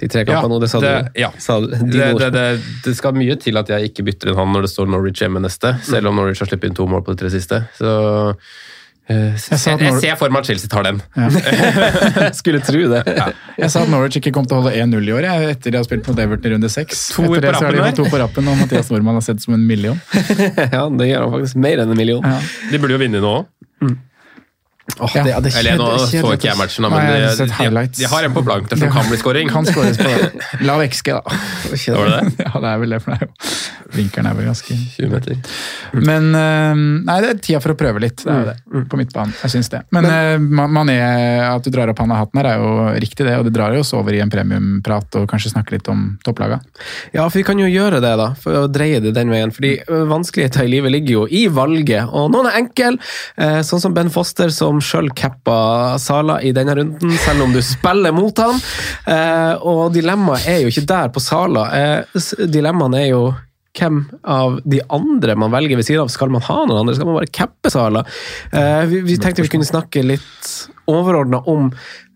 de tre Ja, kampene nå. Det sa du. ja. Sa, det, det, det, det skal mye til at jeg ikke bytter inn han når det står Norwich hjemme neste, selv om Norwich har sluppet inn to mål på de tre siste. Så jeg, at jeg ser for meg at Chelsea tar den. Skulle tro det. Jeg sa at Norwich ikke kom til å holde 1-0 i år, jeg, etter de har spilt mot Everton i runde 6. To etter det så har de rappen to på rappen, og Mathias Nordmann har sett som en million. ja, det gjør han faktisk mer enn en million. Ja. De burde jo vinne nå òg. Åh, det, ja, det er Eller nå skjedde, så ikke jeg matchen, da, Nei, jeg har de, de, har en på blank der som kan bli scoring. Kan skåres på lav XG, da. Var det det? Ja, det er vel det, for det er jo Vinkelen er vel ganske 20 meter. Men eh, Nei, det er tida for å prøve litt. Det er jo det. På midtbanen. Jeg syns det. Men, men Mané, at du drar opp han av hatten her, er jo riktig, det. Og det drar jo oss over i en premiumprat og kanskje snakke litt om topplaga. Ja, for vi kan jo gjøre det, da, for å dreie det den veien. fordi vanskeligheter i livet ligger jo i valget, og noen er enkel. Eh, sånn som Ben Foster, som sjøl cappa Sala i denne runden, selv om du spiller mot han. Eh, og dilemmaet er jo ikke der på Sala. Eh, s- er jo hvem av de andre man velger ved siden av? Skal man ha noen andre? Skal man bare cappe Sala? Eh, vi, vi tenkte vi kunne snakke litt overordna om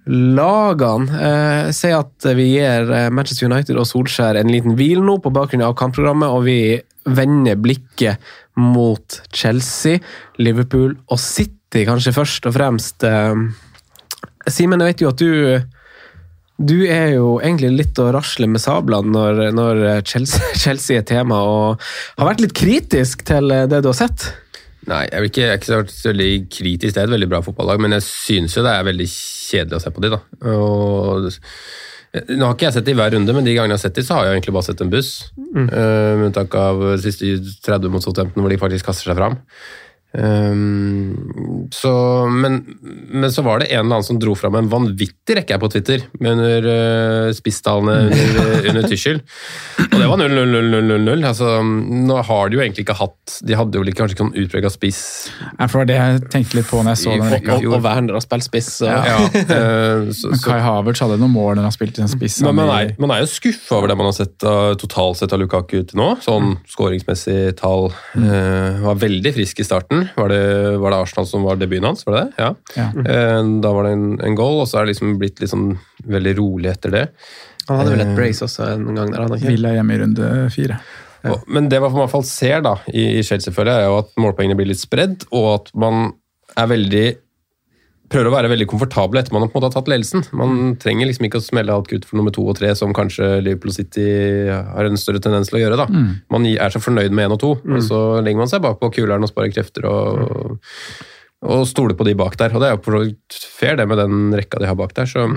lagene. Eh, si at vi gir Manchester United og Solskjær en liten hvil nå på bakgrunn av kampprogrammet, og vi vender blikket mot Chelsea, Liverpool og City, kanskje først og fremst. Eh, Simen, jeg vet jo at du du er jo egentlig litt å rasle med sablene når, når Chelsea, Chelsea er tema, og har vært litt kritisk til det du har sett. Nei, jeg, ikke, jeg er ikke så veldig kritisk. Det er et veldig bra fotballag, men jeg synes jo det er veldig kjedelig å se på de da. Og, nå har ikke jeg sett det i hver runde, men de gangene jeg har sett dem, så har jeg egentlig bare sett en buss. Mm. Uh, med unntak av siste 30 mot Southampton, hvor de faktisk kaster seg fram. Um, så, men, men så var det en eller annen som dro fram en vanvittig rekke her på Twitter under uh, spisstallene under, under Tyskjel. Og det var 0-0-0-0-0. Altså, nå har de jo egentlig ikke hatt De hadde jo kanskje ikke sånn utprega spiss. Ja, for det var det jeg tenkte litt på når jeg så den rekka. Og, og Werner har spilt spiss. Ja. Ja, uh, så, Men Kai Havertz hadde noen mål når han spilte spilt den spiss. men man er, man er jo skuffa over det man har sett uh, totalt sett av Lukaku til nå. Sånn skåringsmessig tall. Uh, var veldig frisk i starten. Var det, var det Arsenal som var debuten hans? Var det det? Ja. Ja. Eh, da var det en, en goal, og så er det liksom blitt litt sånn veldig rolig etter det. Han hadde vel et brace også en gang der, han? Villa hjemme i runde fire. Og, men det man i hvert fall ser da, i, i Chelsea, føler jeg, er jo at målpoengene blir litt spredd, og at man er veldig prøver å være veldig komfortable etter man på en måte har tatt ledelsen. Man trenger liksom ikke å smelle alt kutt for nummer to og tre, som kanskje Liverpool City har en større tendens til å gjøre. da. Man er så fornøyd med én og to, og så legger man seg bakpå kuleren og sparer krefter og, og stoler på de bak der. Og det er jo fair, det med den rekka de har bak der. så...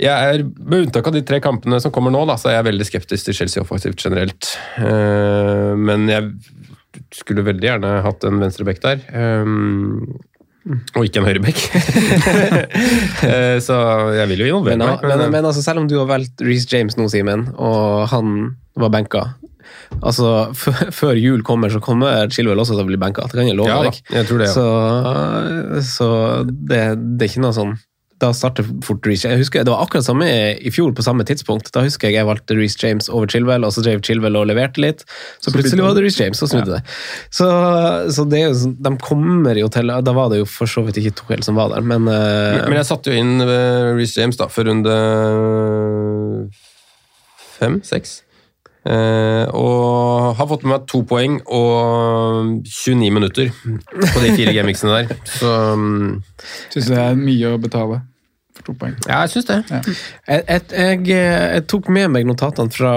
Jeg er, Med unntak av de tre kampene som kommer nå, da, så er jeg veldig skeptisk til Chelsea offensivt generelt. Eh, men jeg skulle veldig gjerne hatt en venstrebekk der. Eh, og ikke en høyrebekk. Eh, så jeg vil jo involvere Men, meg. men, men altså, selv om du har valgt Reece James nå, Simen, og han var benka Altså, Før jul kommer, så kommer Chilwell også til å bli benka. Det kan jeg love Ja deg. jeg tror det, ja. Så, så det, det er ikke noe sånn Da starter fort Reece Jeg husker Det var akkurat samme i fjor, på samme tidspunkt. Da husker jeg jeg valgte Reece James over Chilwell, og så drev Chilwell og leverte litt. Så plutselig var det Reece James, og snudde det. Så, så det er jo sånn De kommer jo til Da var det jo for så vidt ikke Tuchel som var der, men, uh, Men, jeg satte jo inn uh, Reece James da, for runde fem, seks. Eh, og har fått med meg to poeng og 29 minutter på de fire gamingsene der. Så mm, Syns det er mye å betale to poeng. ja, jeg syns det. Jeg, jeg, jeg, jeg tok med meg notatene fra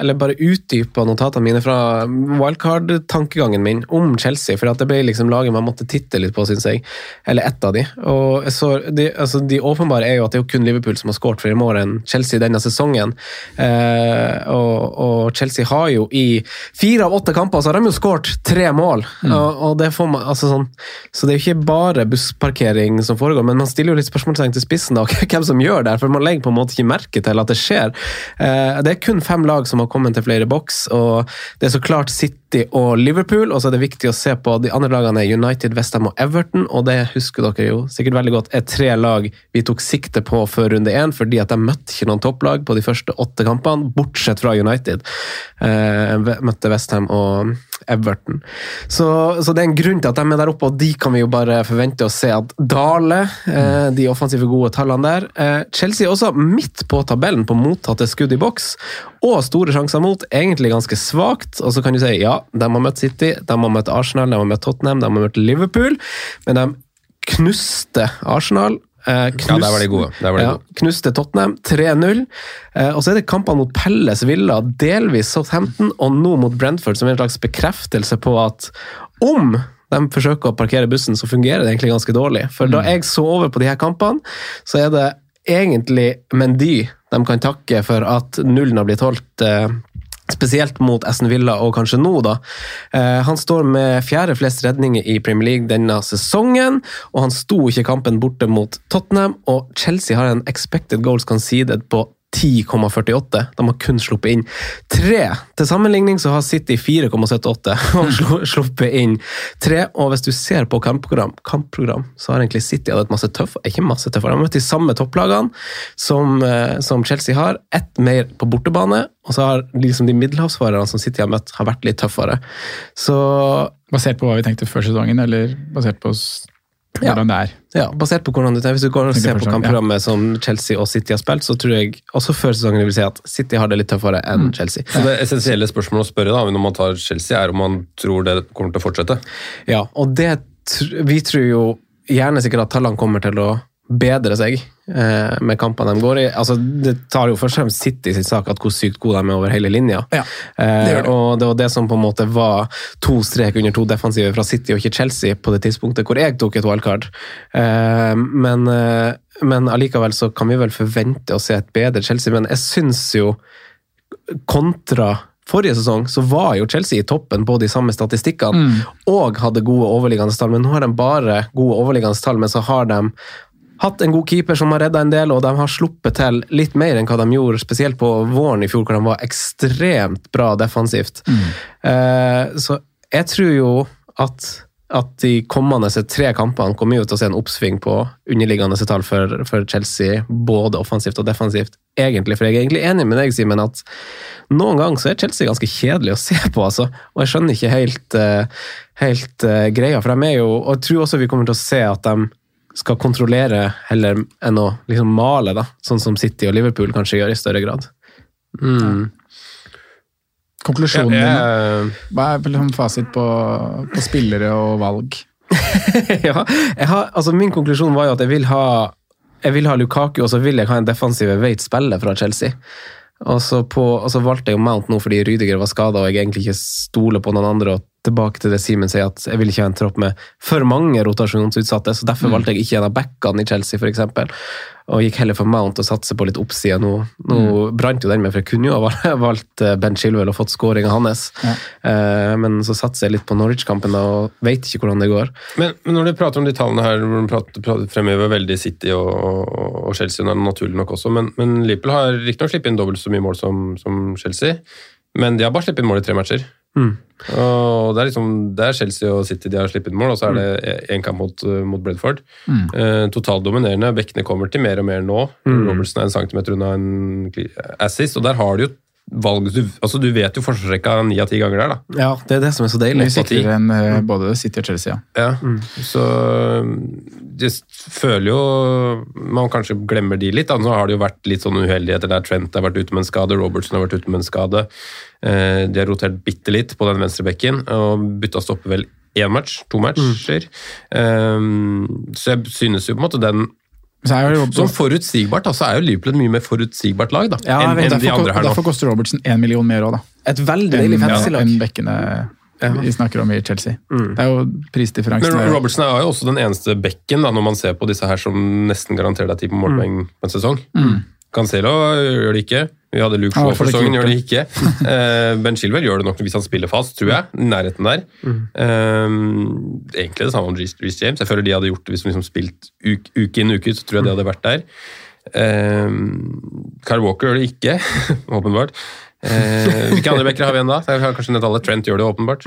Eller bare utdypa notatene mine fra wildcard-tankegangen min om Chelsea. For det ble liksom laget man måtte titte litt på, syns jeg. Eller ett av de. Og så, de, altså, de åpenbare er jo at det er jo kun Liverpool som har skåret flere mål enn Chelsea denne sesongen. Eh, og, og Chelsea har jo i fire av åtte kamper så har de jo skåret tre mål. Og, og det får man, altså sånn, så det er jo ikke bare bussparkering som foregår, men man stiller jo litt spørsmålstegn til spissen da, hvem som gjør det, for man legger på en måte ikke merke til at det skjer. Eh, Det er kun fem lag som har kommet til flere boks, og det er så klart City og Liverpool, og så er det viktig å se på de andre lagene er United, Westham og Everton, og det husker dere jo sikkert veldig godt, er tre lag vi tok sikte på før runde én, fordi at de møtte ikke noen topplag på de første åtte kampene, bortsett fra United. Eh, møtte Westham og Everton. Så, så det er en grunn til at de er der oppe, og de kan vi jo bare forvente å se at dale, eh, de offensive gode tallene der. Eh, Chelsea er også midt på tabellen på mottatte skudd i boks, og store sjanser mot. Egentlig ganske svakt. Og så kan du si ja, de har møtt City, de har møtt Arsenal, de har møtt Tottenham, de har møtt Liverpool, men de knuste Arsenal. Eh, Ja, der var de gode. Var de ja, gode. knuste Tottenham 3-0. Eh, og så er det kampene mot Pelles Villa, delvis Southampton, og nå mot Brentford, som er en slags bekreftelse på at om de forsøker å parkere bussen, så fungerer det egentlig ganske dårlig. For da jeg så over på de her kampene, så er det egentlig Mendy de kan takke for at nullen har blitt holdt. Eh, Spesielt mot Aston Villa, og kanskje nå, da. Eh, han står med fjerde flest redninger i Premier League denne sesongen, og han sto ikke kampen borte mot Tottenham, og Chelsea har en expected goals conceded på 10,48. De har kun sluppet inn tre. Til sammenligning så har City 4,78 og sluppet inn tre. Og hvis du ser på kampprogram, kampprogram så har egentlig City hatt masse tøff, ikke masse tøffere, de har møtt de samme topplagene som, eh, som Chelsea har. Ett mer på bortebane, og så har liksom de middelhavsfarerne som City har møtt, har vært litt tøffere. Så Basert på hva vi tenkte før sesongen, eller basert på. Hvordan det er? Ja, basert på hvordan du tenker. Hvis du går og ser på kampprogrammet ja. som Chelsea og City har spilt, så tror jeg også før sesongen vil si at City har det litt tøffere enn Chelsea. Så det essensielle spørsmålet å spørre da, når man tar Chelsea, er om man tror det kommer til å fortsette. Ja, og det Vi tror jo gjerne sikkert at tallene kommer til å bedre seg med kampene de går i. Altså, det tar jo først og fremst City sin sak at hvor sykt gode de er over hele linja. Ja, det gjør det. og det var det som på en måte var to strek under to defensive fra City og ikke Chelsea på det tidspunktet hvor jeg tok et wildcard. Eh, men, eh, men allikevel så kan vi vel forvente å se et bedre Chelsea, men jeg syns jo kontra forrige sesong så var jo Chelsea i toppen på de samme statistikkene og hadde gode overliggende tall, men nå har de bare gode overliggende tall, men så har de hatt en god keeper som har redda en del, og de har sluppet til litt mer enn hva de gjorde, spesielt på våren i fjor, hvor de var ekstremt bra defensivt. Eh, så jeg tror jo at, at de kommende tre kampene kommer jo til å se en oppsving på underliggende tall for, for Chelsea, både offensivt og defensivt, egentlig. For jeg er egentlig enig med deg, Simen, at noen ganger så er Chelsea ganske kjedelig å se på, altså. Og jeg skjønner ikke helt, eh, helt uh, greia, for de er jo Og jeg tror også vi kommer til å se at de skal kontrollere heller enn å liksom male, da. Sånn som City og Liverpool kanskje gjør i større grad. Mm. Konklusjonen Jeg- din? Hva er liksom fasit på, på spillere og valg? ja, jeg har, altså min konklusjon var jo at jeg vil ha jeg vil ha Lukaku, og så vil jeg ha en defensive veit spiller fra Chelsea. Og så, på, og så valgte jeg jo Mount nå fordi Rydiger var skada og jeg egentlig ikke stoler på noen andre. og tilbake til det Simen sier, at jeg vil ikke ha en tropp med for mange rotasjonsutsatte. så Derfor valgte jeg ikke en av backene i Chelsea, f.eks. Og gikk heller for Mount og satse på litt oppside. Nå, nå brant jo den med, for jeg kunne jo ha valgt eh, Ben Chilwell og fått skåringa hans. Ja. Eh, men så satser jeg litt på Norwich-kampen og veit ikke hvordan det går. Men, men når du prater om de tallene her, hvor du prater, prater, fremhever veldig City og, og, og Chelsea, naturlig nok også, men, men Liverpool har riktignok sluppet inn dobbelt så mye mål som, som Chelsea, men de har bare sluppet inn mål i tre matcher. Mm. Og det er liksom, det er Chelsea og City de har sluppet mål, og så er det én kamp mot, mot Brentford. Eh, totalt dominerende. Bekkene kommer til mer og mer nå. Robertson er en centimeter unna en assist, og der har du jo valg du, altså du vet jo forsvarsrekka ni av ti ganger der, da. Ja, det er det som er så deilig. Mye sikrere enn uh, både City og Chelsea, ja. Ja, så jeg føler jo Man kanskje glemmer de litt. da. Nå har det jo vært litt sånn uheldigheter der Trent har vært ute med en skade, Robertson har vært ute med en skade. Uh, De har rotert bitte litt på den venstre bekken og bytta stopper vel én match, to matcher. Eh, Så jeg synes jo på en måte den Så er jo, Som forutsigbart, altså er jo Liverpool et mye mer forutsigbart lag da, Ja, enn en de andre her nå. derfor koster Robertsen én million mer òg, da. Et veldig deilig Enn fantasy-lag. enn bekkene vi snakker om i Chelsea. Det er jo prisdifferansen. Men Robertsen er jo også den eneste bekken da, når man ser på disse her som nesten garanterer deg ti på målpoeng på en sesong. Cancelo gjør det ikke. Vi hadde Luke Ja, Shaw for sesongen, gjør det ikke. Eh, ben Chilwell gjør det nok hvis han spiller fast, tror jeg. Nærheten der. Eh, egentlig det samme om Reece James. Jeg føler de hadde gjort det hvis de liksom spilt uke, uke inn uke ut, så tror jeg de hadde vært der. Eh, Kyle Walker gjør det ikke, åpenbart. Uh, hvilke andre backere har vi igjen da? Jeg har kanskje nett alle. Trent gjør det åpenbart.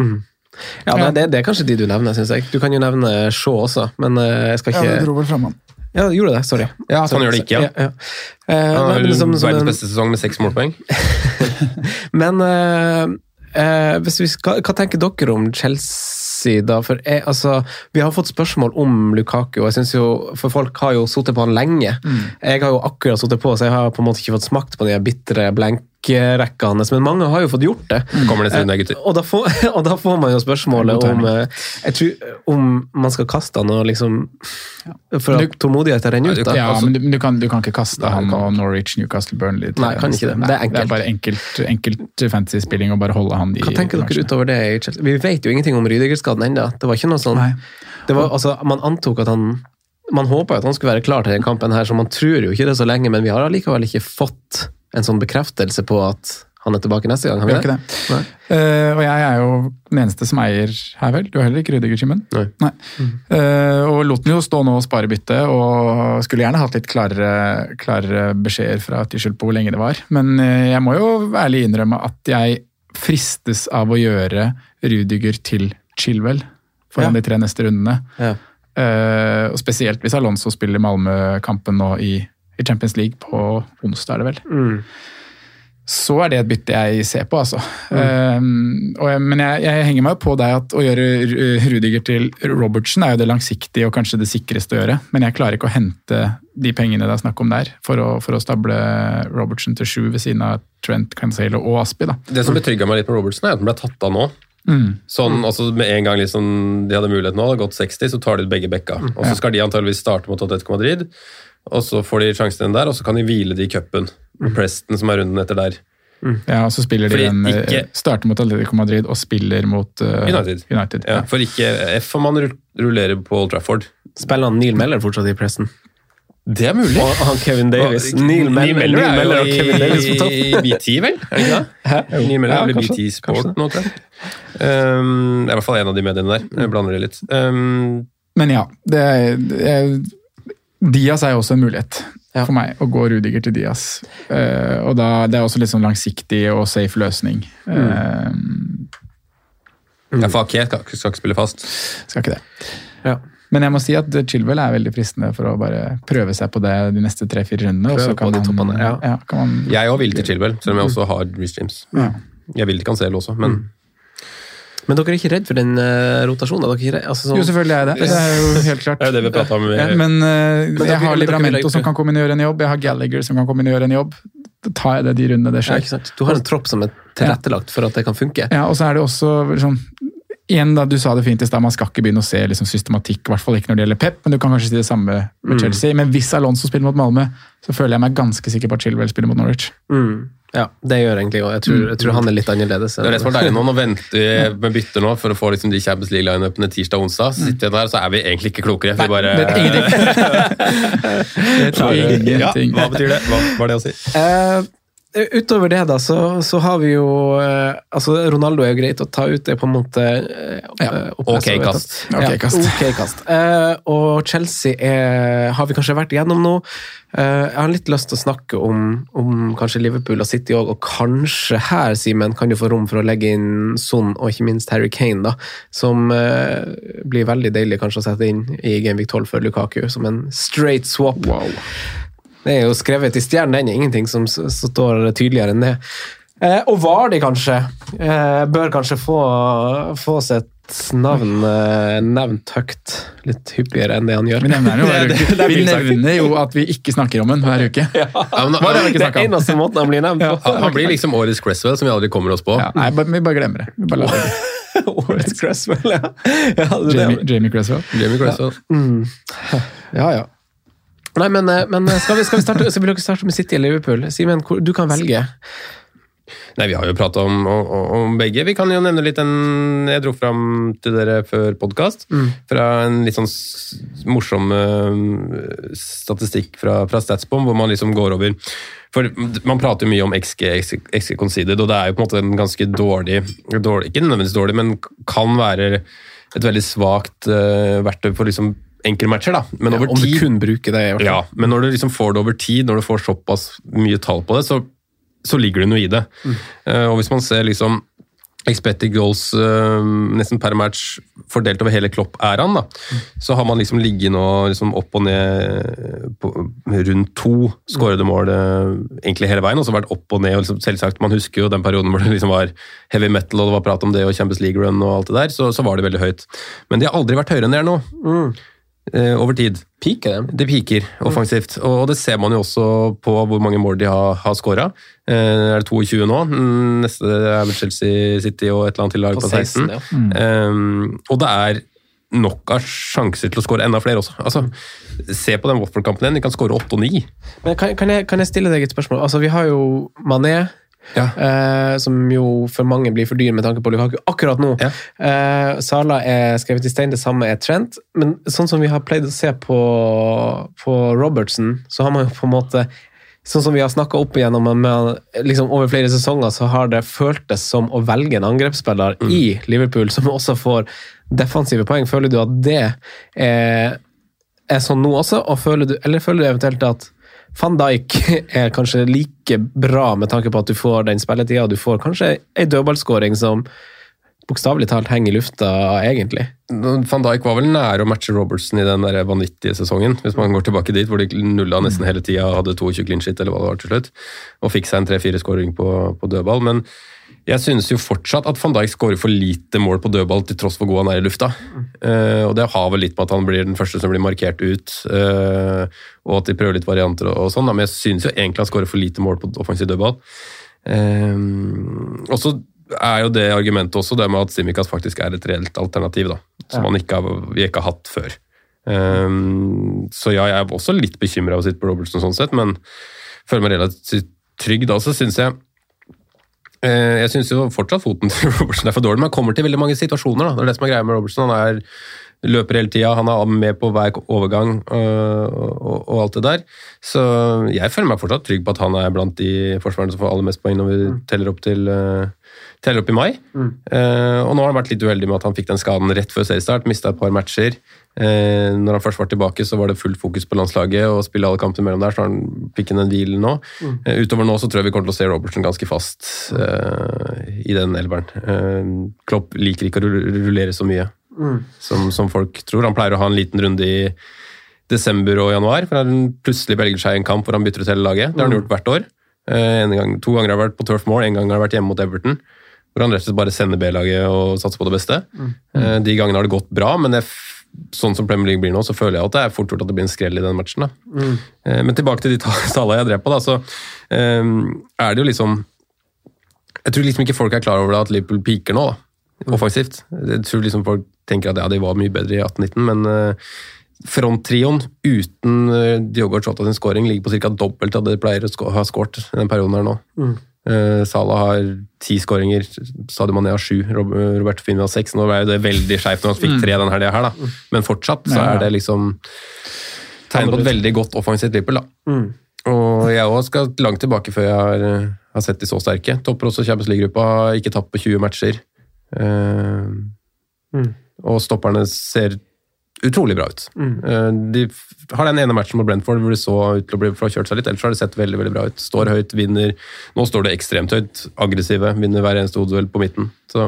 Ja, det, det, det er kanskje de du nevner, syns jeg. Du kan jo nevne Shaw også, men eh, jeg skal Ja, ikke det Ja, gjorde det. Sorry. Ja, så han gjør det ikke, ja. ja. Eh, Uh, men som, som verdens beste sesong med seks målpoeng. men uh, uh, skal, hva tenker dere om Chelsea, da? For jeg, altså, vi har fått spørsmål om Lukaku, og jeg synes jo, for folk har jo sittet på han lenge. Jeg har jo akkurat sittet på, så jeg har på en måte ikke fått smakt på de bitre blank backrekka hans, men mange har jo fått gjort det. Kommer neste runde, gutter. Og da, får, og da får man jo spørsmålet om eh, tror, om man skal kaste han og liksom For at tålmodigheten renner ut. da. Ja, Altså, men du, du, kan, du kan ikke kaste han og Norwich, Newcastle, Burnley. Nei, kan ikke det. Det er enkelt. Det er bare enkelt, enkelt fantasy-spilling å bare holde han i hva tenker dere utover det? Vi vet jo ingenting om Rydiger-skaden ennå. Det var ikke noe sånn det var, altså, Man antok at han Man håpa at han skulle være klar til den kampen, her, så man tror jo ikke det så lenge, men vi har allikevel ikke fått en sånn bekreftelse på at han er tilbake neste gang. Har Vi det? det. Nei. Eh, og jeg er jo den eneste som eier her, vel. Du er heller ikke Rudiger, Simen? Nei. Eh, og lot den jo stå nå og spare bytte, og skulle gjerne hatt litt klarere, klarere beskjeder fra Tyskjel på hvor lenge det var. Men uh, jeg må jo ærlig innrømme at jeg fristes av å gjøre Rudiger til Chilwell foran Ja. de tre neste rundene. Ja. Uh, og spesielt hvis Alonso spiller Malmö-kampen nå i, i Champions League på onsdag, er det vel. Mm. Så er det et bytte jeg ser på, altså. Eh, og jeg, men jeg, jeg henger meg jo på deg at å gjøre Rudiger til Robertsen er jo det langsiktige og kanskje det sikreste å gjøre. Men jeg klarer ikke å hente de pengene det er snakk om der, for å, for å stable Robertsen til sju ved siden av Trent, Cancelo og Aspi. da. Det som betrygga meg litt med Robertsen, er at han ble tatt av nå. Sånn, altså Med en gang liksom, de hadde mulighet nå, hadde gått 60, så tar de ut begge bekka. Og så skal de antageligvis starte mot Atletico Madrid, og så får de sjansen der, og så kan de hvile de i cupen. Preston, som er runden etter der. Ja, og så spiller de Fordi den, en, ikke- starter mot Atletico Madrid og spiller mot uh, United. United. Ja, for ikke F om man rullerer på Old Trafford. Spiller han Neil Meller fortsatt i Preston? Det er mulig. Og han Kevin Davis. Og- Neil Meller, er Neil Meller jo og Kevin Davis på topp. i BT, vel? Neil Meller Ja, blir. BT Sport nå, tror jeg. Um, det er i hvert fall en av de mediene der. Jeg blander det litt. Um, Men ja, det er, det er, Diaz er jo også en mulighet Ja. for meg, å gå Rudiger til Dias. Uh, og da, Det er også litt sånn langsiktig og safe løsning. Eh, ja, for Ake skal, skal ikke spille fast. skal ikke det. Ja. Men jeg må si at Chilwell er veldig fristende for å bare prøve seg på det de neste tre-fire rundene. og så Prøve på de man- toppene, ja. kan man, Jeg òg vil til Chilwell, selv om jeg også har Reece James. Ja. Jeg vil til Cancelo også, men Men dere er ikke redd for den uh, rotasjonen? Dere er ikke redd, altså, sånn, Jo, selvfølgelig er jeg det. Det er jo helt klart. det er det vi prater om. Ja, men uh, men jeg har Libramento som kan komme inn og gjøre en jobb. Jeg har Gallagher som kan komme inn og gjøre en jobb. Da tar jeg det de rundene det ja, skjer. ikke sant? Du har en tropp som er tilrettelagt for at det kan funke. Ja, og så er det også liksom, igjen da, Du sa det fint i stad, man skal ikke begynne å se liksom, systematikk, i hvert fall ikke når det gjelder Pep, men du kan kanskje si det samme med Chelsea. Men hvis Alonso spiller mot Malmö, så føler jeg meg ganske sikker på at Chilwell spiller mot Norwich. Mm. Ja, det gjør egentlig òg. Jeg, tror- jeg tror han er litt annerledes. Det er det som er deilig nå. Nå venter vi med bytter nå for å få liksom de Champions League-lineupene tirsdag og onsdag. Så sitter vi der, så er vi egentlig ikke klokere. Vi bare Det er ingenting. det er Ja, hva betyr det? Hva var det å si? Eh, utover det, da, så, så har vi jo eh, Altså, Ronaldo er jo greit å ta ut. Det er på en måte eh, Ja. eh, Ok kast. Ja, Ok kast. Ok kast. Eh, og Chelsea er, har vi kanskje vært igjennom nå. Eh, jeg har litt lyst til å snakke om, om kanskje Liverpool og City òg, og kanskje her, Simen, kan du få rom for å legge inn Son og ikke minst Harry Kane, da, som eh, blir veldig deilig kanskje å sette inn i Game Week 12 for Lukaku, som en straight swap. Det er jo skrevet i stjernen, det er ingenting som står tydeligere enn det. Eh, og Vardi, kanskje, eh, bør kanskje få, få sitt navn eh, nevnt høyt. Litt hyppigere enn det han gjør. Vi nevner, jo Det- det vi nevner jo at vi ikke snakker om den hver uke. Ja, men, Hva er det vi ikke Det er den eneste måten han blir nevnt på. han, han blir liksom årets Cresswell, som vi aldri kommer oss på. Ja, nei, vi bare glemmer det. Vi bare lar det. Årets Cresswell, ja. ja, det, Jamie. Jamie Cresswell. Jamie Cresswell. ja, ja. Nei, men, eh, men skal, vi, skal, vi starte, skal vi starte med City eller Liverpool? Simen, du kan velge. Nei, Vi har jo prata om, om, om begge. Vi kan jo nevne litt en Jeg dro fram til dere før podkast. Fra en litt sånn morsom eh, statistikk fra, fra Statsbom, hvor man liksom går over For man prater jo mye om XG, XG conceded, og det er jo på en måte en ganske dårlig, dårlig Ikke nødvendigvis dårlig, men kan være et veldig svakt uh, verktøy for liksom enkle matcher. da. Men over Om du kun bruker det. i hvert fall. ja, men når du liksom får det over tid, når du får såpass mye tall på det, så, så ligger det noe i det. Eh, og hvis man ser liksom expected goals uh, nesten per match fordelt over hele Klopp-æraen, da, så har man liksom ligget nå liksom opp og ned på rundt to skårede mål eh, egentlig hele veien, og så vært opp og ned. og liksom, Selvsagt, man husker jo den perioden hvor det liksom var heavy metal og det var prat om det og Champions League run og alt det der, så, så var det veldig høyt. Men de har aldri vært høyere enn det er nå. eh, over tid. Piker dem? Det piker offensivt, og det ser man jo også på hvor mange mål de har, har skåra. Er det 22 nå? Mm, Neste er vel Chelsea City og et eller annet til lag På på 16. 16, ja. Um, og det er nok av sjanser til å skåre enda flere også. Altså, se på den Watford-kampen igjen, de kan skåre 8 og 9. Men kan, kan, jeg, kan jeg stille deg et spørsmål? Altså, Vi har jo Mané, eh, som jo for mange blir for dyr med tanke på Lukaku akkurat nå. Ja. Eh, Sala er skrevet i stein, det samme er Trent. Men sånn som vi har pleid å se på, på Robertson, så har man jo på en måte Sånn som vi har snakka opp igjennom med, liksom over flere sesonger, så har det føltes som å velge en angrepsspiller i Liverpool som også får defensive poeng. Føler du at det er, er sånn nå også, og føler du, eller føler du eventuelt at van Dijk er kanskje like bra med tanke på at du får den spilletida, og du får kanskje ei dødballskåring som bokstavelig talt henger i lufta, egentlig. Van Dijk var vel nære å matche Robertson i den der vanvittige sesongen, hvis man går tilbake dit, hvor de nulla nesten hele tida og hadde 22 clean shit, eller hva det var til slutt, og fikk seg en tre-fire skåring på, på dødball. Men jeg synes jo fortsatt at van Dijk skårer for lite mål på dødball, til tross for hvor han er i lufta. Eh, og det har vel litt med at han blir den første som blir markert ut, uh, og at de prøver litt varianter og, og sånn, men jeg synes jo egentlig han skårer for lite mål på offensiv dødball. Uh, og så er jo det argumentet også det med at Simikaz faktisk er et reelt alternativ, da, som Ja. han ikke har, vi ikke har hatt før. Um, så ja, jeg er også litt bekymra over å sitte på Robertson sånn sett, men føler meg relativt trygg da. Så syns jeg Jeg syns fortsatt foten til Robertson er for dårlig, men han kommer til veldig mange situasjoner. da, Det er det som er greia med Robertson. Han er løper hele tida, han er med på hver overgang øh, og, og alt det der. Så jeg føler meg fortsatt trygg på at han er blant de forsvarerne som får aller mest poeng når vi teller opp til øh, teller opp i mai. Eh, og nå har han vært litt uheldig med at han fikk den skaden rett før seriestart, mista et par matcher. Eh, når han først var tilbake, så var det fullt fokus på landslaget og spille alle kampene mellom der, så han fikk inn en hvil nå. Eh, utover nå så tror jeg vi kommer til å se Robertson ganske fast eh, i den elveren. Eh, Klopp liker ikke å rullere så mye som, som folk tror. Han pleier å ha en liten runde i desember og januar, for han plutselig velger seg en kamp hvor han bytter ut hele laget. Det har han gjort hvert år. Eh, En gang, to ganger har han vært på Turf Moor, en gang har han vært hjemme mot Everton. Hvor han rett og slett bare sender B-laget og satser på det beste. Eh, De gangene har det gått bra, men det, sånn som Premier League blir nå, så føler jeg at det er fort gjort at det blir en skrell i den matchen. da. Eh, Men tilbake til de tallene jeg drev på, da, så eh, er det jo liksom Jeg tror liksom ikke folk er klar over det at Liverpool peaker nå, da, offensivt. Jeg tror liksom folk tenker at ja, de var mye bedre i 18-19, men uh, fronttrioen uten Diogo Chota sin scoring ligger på ca. dobbelt av det de pleier å ha skåret i den perioden her nå. Eh, Salah har ti skåringer, Sadio Mané har sju, Rob- Roberto Firmino har seks. Nå ble det veldig skjevt når han fikk tre denne helga her, da. Men fortsatt så er det liksom tegn på et veldig godt offensivt Liverpool, da. Og jeg òg skal langt tilbake før jeg har, eh, har sett de så sterke. Topper også Champions League-gruppa, ikke tapt på 20 matcher. Eh, Og stopperne ser utrolig bra ut. Mm. de har den ene matchen mot Brentford hvor de så ut til å bli kjørt seg litt, ellers har det sett veldig veldig bra ut. Står høyt, vinner. Nå står det ekstremt høyt. Aggressive, vinner hver eneste hodeduell på midten. Så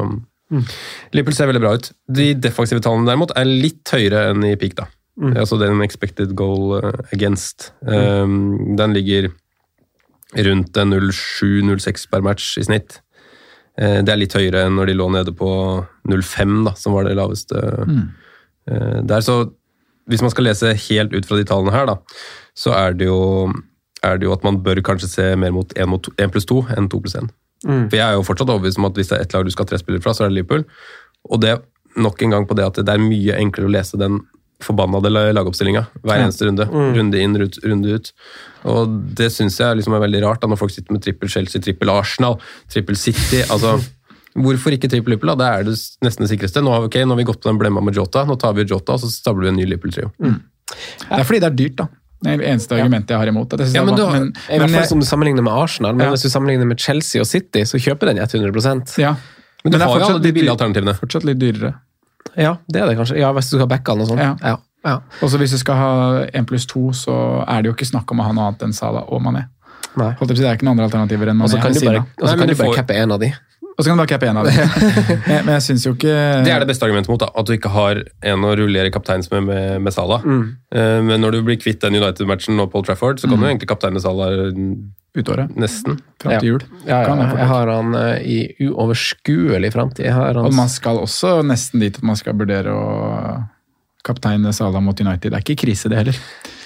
Liverpool ser veldig bra ut. De defensive tallene derimot er litt høyere enn i peak, da. Altså den expected goal eh, against. Um, den ligger rundt en 07-06 per match i snitt. Eh, Det er litt høyere enn når de lå nede på 05, da, som var det laveste eh, der. Så hvis man skal lese helt ut fra de tallene her, da, så er det jo, er det jo at man bør kanskje se mer mot 1, mot 1 pluss 2 enn 2 pluss 1. For jeg er jo fortsatt overbevist om at hvis det er ett lag du skal ha tre spillere fra, så er det Liverpool. Og det nok en gang på det at det er mye enklere å lese den forbannede lagoppstillinga hver eneste runde. Runde inn, runde ut. Og det syns jeg liksom er veldig rart, da, når folk sitter med trippel Chelsea, trippel Arsenal, trippel City. altså Hvorfor ikke trippel Lippel? Det er det nesten det sikreste. Nå har, vi, ok, nå har vi gått på den blemma med Jota, nå tar vi Jota, og så stabler vi en ny Lippel-trio. Det er fordi det er dyrt, da. Det er det eneste argumentet jeg har imot. det. Ja, men du men, I hvert fall som du sammenligner med Arsenal, men Ja. hvis du sammenligner med Chelsea og City, så kjøper den 100 ja. Men du det er har jo alle de billige alternativene. Fortsatt litt dyrere. Ja, det er det kanskje. Ja, Hvis du skal backe han og sånn. Ja. Ja. Ja. Og så hvis du skal ha 1 pluss 2, så er det jo ikke snakk om å ha noe annet enn Salah og Mané. Nei. Holdt Det er ikke noen andre alternativer enn Mané. du bare, og så kan du du bare cappe én av de. Og så kan du bare cappe én av dem. men, jeg syns jo ikke Det er det beste argumentet mot, da, at du ikke har en å rullere kapteins med, med, med Salah. Mm. Men når du blir kvitt den United-matchen på Old Trafford, så kan du egentlig kapteine Salah utåret. nesten. Fram til jul. Ja, ja, ja. jeg jeg har han eh, i uoverskuelig framtid. Jeg Og man skal også nesten dit at man skal vurdere å kaptein Salah mot United. Det er ikke krise, det heller.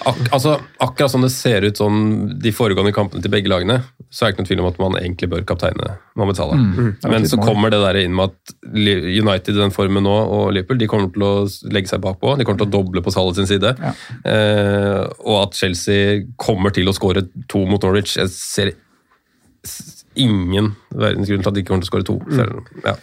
Ak altså, akkurat som det ser ut sånn de foregående kampene til begge lagene, så er det ikke noen tvil om at man egentlig bør kapteine Mohammed Salah. Mm, det Men så kommer det der inn med at United i den formen nå, og Liverpool, de kommer til å legge seg bakpå. De kommer til å doble på Salah sin side. Ja. Eh, og at Chelsea kommer til å skåre to mot Norwich. Jeg ser ingen verdens grunn til at de ikke kommer til å skåre to. Mm. Selv, ja.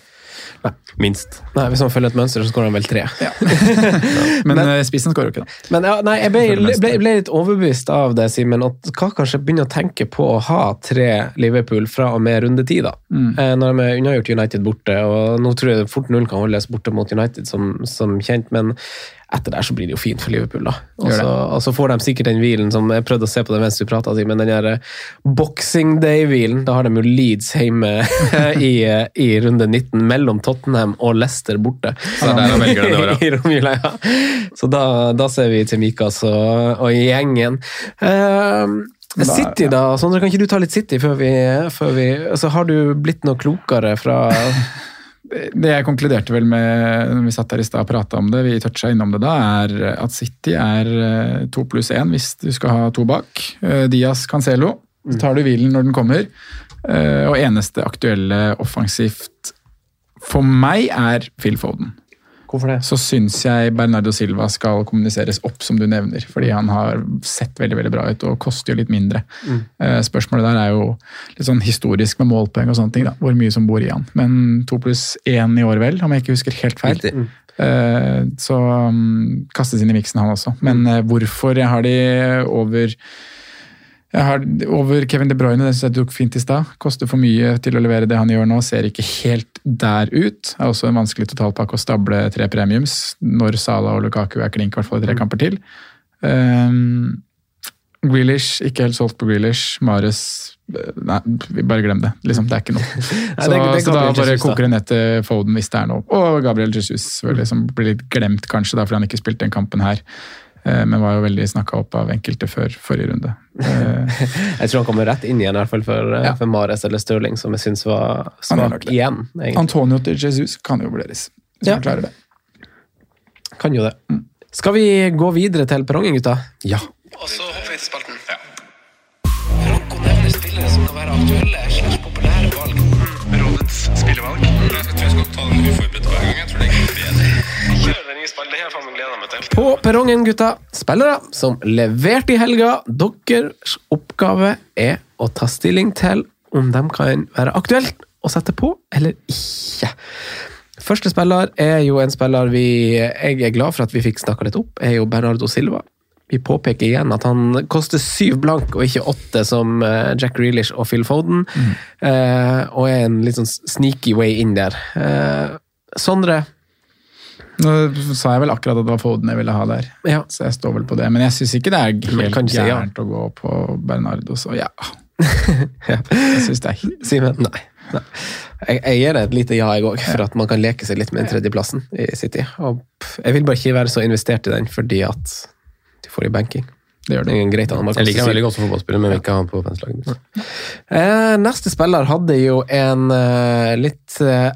Minst. Nei, Hvis han følger et mønster, så skårer han vel tre. Men, men, spissen skårer jo ikke, da. Men ja, nei, jeg ble, ble, ble litt overbevist av det, Simen. at skal kanskje begynner å tenke på å ha tre Liverpool fra og med runde ti. da. Mm. Eh, Når de er unnagjort United borte, og nå tror jeg fort null kan holdes borte mot United som, som kjent, men etter der så blir det jo fint for Liverpool. da. Og så, og så får de sikkert den hvilen som jeg prøvde å se på det mens du prata, men den der eh, Boxing Day-hvilen, da har de jo Leeds hjemme i, eh, i runde 19, mellom Tottenham og Leicester borte. Så det er der velger den i år, ja. I romjula, ja. Så da, da ser vi til Mikas og, og gjengen. Ehm, City, da. Sondre, kan ikke du ta litt City før vi, før vi altså, Har du blitt noe klokere fra Det jeg konkluderte vel med når vi satt her i stad og prata om det, vi toucha innom det da, er at City er eh, to pluss én hvis du skal ha to bak. Eh, Diaz Cancelo. Så tar du hvilen når den kommer. Eh, Og eneste aktuelle offensivt for meg er Phil Foden. Hvorfor det? Så syns jeg Bernardo Silva skal kommuniseres opp, som du nevner. Fordi han har sett veldig veldig bra ut og koster jo litt mindre. Mm. Spørsmålet der er jo litt sånn historisk med målpoeng og sånne ting. da, Hvor mye som bor i han. Men to pluss én i år, vel, om jeg ikke husker helt feil. Riktig. Eh, Så um, kastes inn i miksen, han også. Men eh, hvorfor jeg har de over jeg har over Kevin De Bruyne, den synes jeg tok fint i stad. Koster for mye til å levere det han gjør nå, ser ikke helt der ut. Er også en vanskelig totalpakke å stable tre premiums når Sala og Lukaku er klink, i hvert fall i tre kamper til. Um, Grealish, ikke helt solgt på Grealish. Mares Nei, vi bare glem det. Liksom, det er ikke noe. Så, Nei, det- det så da bare Jesus, koker det ned til Foden hvis det er noe. Og Gabriel Jesus, selvfølgelig, som blir litt glemt kanskje da, fordi han ikke spilte den kampen her. Eh, Men var jo veldig snakka opp av enkelte før forrige runde. Eh, Jeg tror han kommer rett inn igjen, i hvert fall for, eh, Ja. for Mares eller Stirling, som jeg syns var svak igjen. egentlig. Antonio til Jesus kan jo vurderes. Hvis Ja. han klarer det. Kan jo det. Skal vi gå videre til perrongen, gutta? Ja. Og så hopper vi til spalten. Franco nevner spillere som kan være aktuelle slags populære valg. Rådets spillevalg. Jeg tror jeg skal ta den uforberedt hver gang. På perrongen, gutta, spillere som leverte i helga. Deres oppgave er å ta stilling til om de kan være aktuelt å sette på eller ikke. Første spiller er jo en spiller vi jeg er glad for at vi fikk snakka litt opp, er jo Bernardo Silva. Vi påpeker igjen at han koster syv blank og ikke åtte som eh, Jack Grealish og Phil Foden. Eh, og er en litt sånn sneaky way in der. Eh, Sondre, Nå sa jeg vel akkurat at det var Foden jeg ville ha der, ja. så jeg står vel på det. Men jeg syns ikke det er helt kan du si ja? gærent å gå på Bernardo, så ja. Ja. Jeg syns det er Simen? Nei. Nei. Jeg, jeg gir det et lite ja, jeg òg, for at man kan leke seg litt med den tredjeplassen i City. Og jeg vil bare ikke være så investert i den fordi at du får i banking. Det gjør Det det. greit annen Jeg liker han veldig godt som fotballspiller, men vil ikke ha han på fanslaget mitt. Eh, neste spiller hadde jo en eh, litt eh,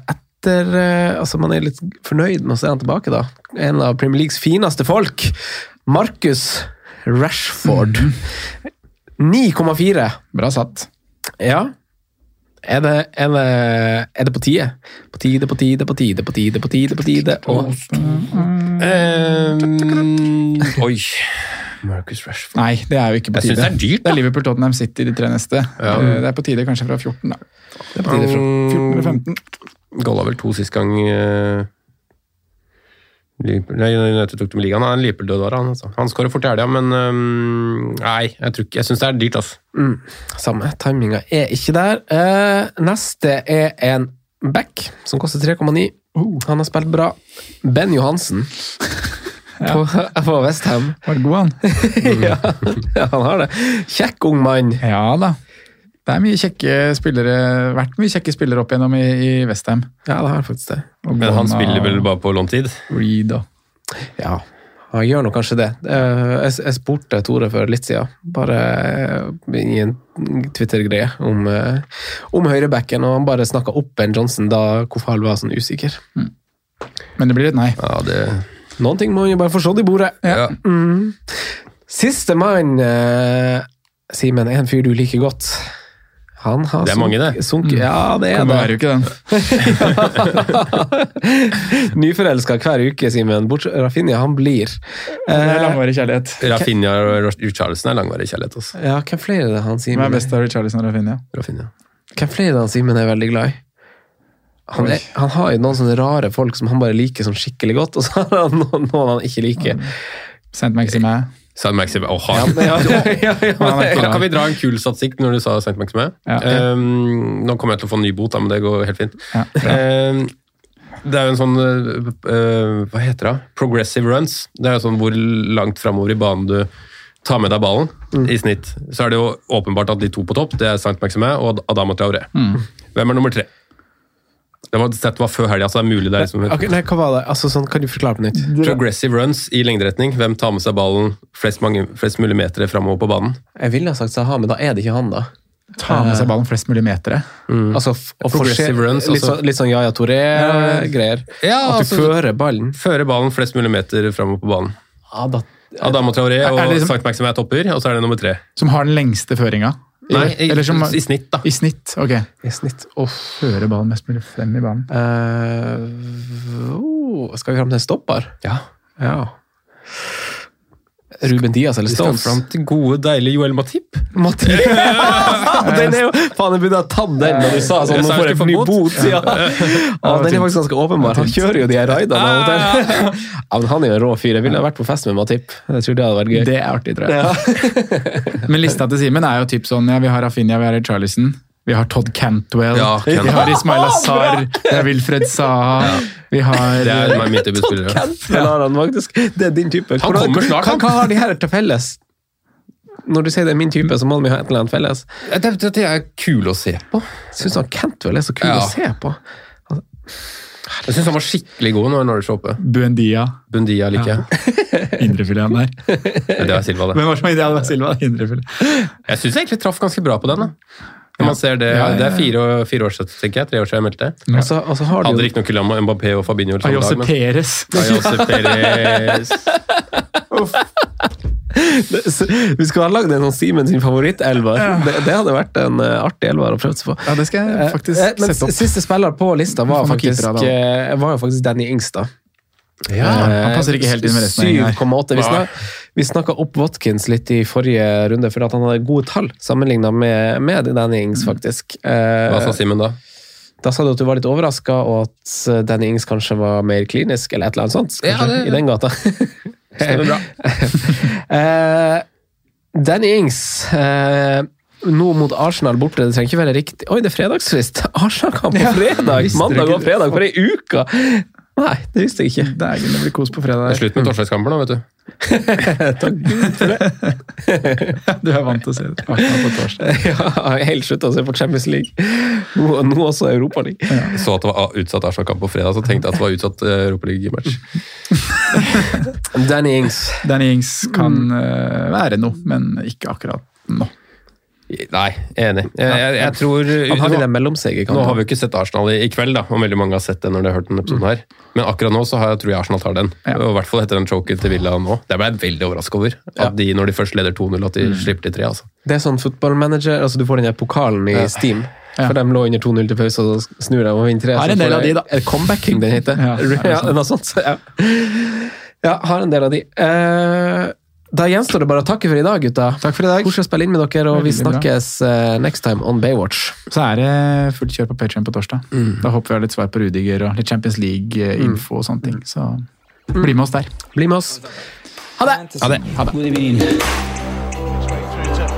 etter eh, Altså, man er litt fornøyd med å se han tilbake, da. En av Premier Leagues fineste folk. Marcus Rashford. 9,4. Bra satt. Ja. Er det, er, det, er det på tide? På tide, på tide, på tide, på tide, på tide, på tide. Og um, oi. Marcus Rashford. Nei, det er jo ikke på Jeg synes tide. det er dyrt, Det er Liverpool, Tottenham City, de tre neste. Ja. Det er på tide kanskje fra 14, da. det er på tide fra 14 eller 15. Golla vel to sist gang uh, Nei, United tok dem i ligaen. Han er en Liverpool-dødvare, han. Altså. Han skårer fort i helga, men um, nei, jeg, tror ikke- jeg syns det er dyrt, altså. mm, samme. Timinga er ikke der. Uh, neste er en back som koster 3,9. Han har spilt bra. Ben Johansen på, på Westham. Var det god, han? ja, ja, han har det. Kjekk ung mann. Ja da. Det er mye kjekke spillere, vært mye kjekke spillere opp igjennom i, i Westham. Ja, det har faktisk det. Men han spiller vel bare på låntid? Reed og Ja, han gjør nå kanskje det. Eh, Jeg, jeg spurte Tore for litt siden, bare eh, i en Twitter-greie, om, eh, om høyrebacken, og han bare snakka opp Ben Johnson da Kofal var sånn usikker. Men det blir et nei. Ja, det Noen ting må man jo bare forstå i bordet. Ja. Mm. Siste mann, eh, Simen, er en fyr du liker godt. Han har Det er mange, det. Sunk, Ja, det er Kommer hver det. uke, den. Nyforelska hver uke, Simen. Bortsett Rafinha, han blir. Det er Eh, langvarig kjærlighet. Rafinha og Richarlison er langvarig kjærlighet. Også. ja, hvem flere er det han Hvem Simen er best av Richarlison og Rafinha? Rafinha. Hvem flere er det han Simen er veldig glad i? Han, er, han har jo noen sånne rare folk som han bare liker sånn skikkelig godt, og så har han noen, noen han ikke liker. Send meg til Maximin. Saint Maxime Oh, Ja, ja, ja, ja, Kan, vi dra en kul statistikk når du sa Saint Maxime? Um, nå kommer jeg til å få en ny bot, da, men det går helt fint. Um, det er jo en sånn uh, Hva heter det? Progressive runs. Det er jo sånn hvor langt framover i banen du tar med deg ballen Mm. i snitt. Så er det jo åpenbart at de to på topp, det er Saint Maxime og Adama Traoré. Mm. Hvem er nummer tre? Det var, dette var før helga, så det er mulig det er liksom okay, nei, hva var det? Altså, sånn, kan du forklare på nytt? Progressive runs i lengderetning. Hvem tar med seg ballen flest, mange, flest mulig meter framover på banen? Jeg ville ha sagt Saha, men da er det ikke han, da. Ta med seg ballen flest mulig metere. Altså, og Progressive runs, litt, sånn, litt sånn Yaya Toré-greier. Ja, At du altså- fører ballen. Fører ballen flest mulig meter framover på banen. Ja, da, Adama Traoré og Er det liksom- Sankt Maxime er topper, og så er det nummer tre. Som har den lengste føringa. Nei, i, Eller som- i snitt, da. I snitt. Ok. i snitt. og Føre ballen mest mulig frem i banen. Uh, oh, skal vi fram til en stopper? Ja. Ja. Ruben Diaz eller Vi skal fram til gode, deilige Joel Matip. Matip. den er jo Faen, jeg burde ha ta den da du sa sånn. Nå får jeg ny bot. Ja. Ja, den er faktisk ganske åpenbar. Han kjører jo de her raidene. Ja, men han er jo en rå fyr. Jeg ville vært på fest med Matip. Jeg tror det hadde vært gøy. Det er artig, tror jeg. Men lista til Simen er jo typ sånn ja, Vi har Rafinha, vi har Charlison. Vi har Todd Cantwell. Ja, Vi har Ismail Azar. det er Wilfred Saha. Vi har Det er min type spillere. Den har han faktisk. Det er din type. Han Hvordan- kommer snart, Hva, hva har de her til felles? Når du sier det er min type, så må vi ha et eller annet felles. Det, det, det er kule å se på. Syns han Cantwell er så kul Ja. å se på. Jeg syns han var skikkelig god når Norwich var oppe. Buendia. Bundia liker jeg. Indrefileten der. Det var Silva, det. Hvem var som ja, var Silva? Indrefilet. Jeg syns jeg egentlig traff ganske bra på den. da. Når man ser det, Ja, ja, ja. det er fire, fire år siden, tenker jeg. Tre år siden jeg meldte. Ja. Altså, altså så har Hadde jo riktignok Lama, Mbappé og Fabinho samme Ayose dag, men Perez. Peres. Vi skulle ha lagd en sånn Simen sin favorittelver. Det, det hadde vært en eh, artig elver å prøve seg på. Ja, det skal jeg faktisk Eh, Men sette opp. siste spiller på lista var faktisk, da. eh, var jo faktisk Danny Ingstad. Ja, han passer ikke helt inn med resten av gjengen her. 7,8. Vi, snak, vi snakka opp Watkins litt i forrige runde, for at han hadde gode tall sammenligna med, med Danny Ings, faktisk. Eh, Hva sa Simen da? da sa du at du var litt overraska, og at eh, Danny Ings kanskje var mer klinisk, eller et eller annet sånt. Ja, det- I den gata. Stemmer bra. Eh, Danny Ings eh, nå mot Arsenal borte, det trenger ikke være riktig Oi, det er fredagsfrist! Arsenal-kamp på fredag! Mandag og fredag for ei uke! Nei, det visste jeg ikke. Dægen, det blir kos på fredag. Det er slutt med torsdagskamper nå, vet du. Takk Gud for det. Du er vant til å se det. På torsdag. Ja, helt slutta å se på Champions League. Nå, nå også Europaligaen. Ja. så at det var utsatt Arsenal-kamp på fredag, så tenkte jeg at det var utsatt eh, Europaliga-match. Danny Ings. Danny Ings kan eh, være noe, men ikke akkurat nå. Nei, enig. Jeg, jeg, jeg tror Han har vel en nå, mellomseger, nå har vi jo ikke sett Arsenal i, i kveld, da, og veldig mange har sett det når de har hørt denne episoden her. Men akkurat nå så har jeg, tror jeg Arsenal tar den. Ja. Og I hvert fall etter den choken til Villa nå. Det ble jeg veldig overraska over. At de, når de først leder 2-0, at de slipper til tre. altså. Det er sånn fotballmanager, altså du får den pokalen i Steam. Ja. For de lå under 2-0 til pause, og så snur de og vinner tre. Har en del av de, da. Er det comebacking den heter? Ja, er det ja, noe sånt. Ja. ja, har en del av de. Eh, da gjenstår det bare å takke for i dag, gutta. Takk for i dag. Koselig å spille inn med dere, og vi Veldig bra. snakkes eh, next time on Baywatch. Så er det fullt kjør på Patreon på torsdag. Da håper vi har litt svar på Rudiger og litt Champions League-info og sånne ting. Så bli med oss der. Bli med oss. Ha det! Ha det. God evening. Straight through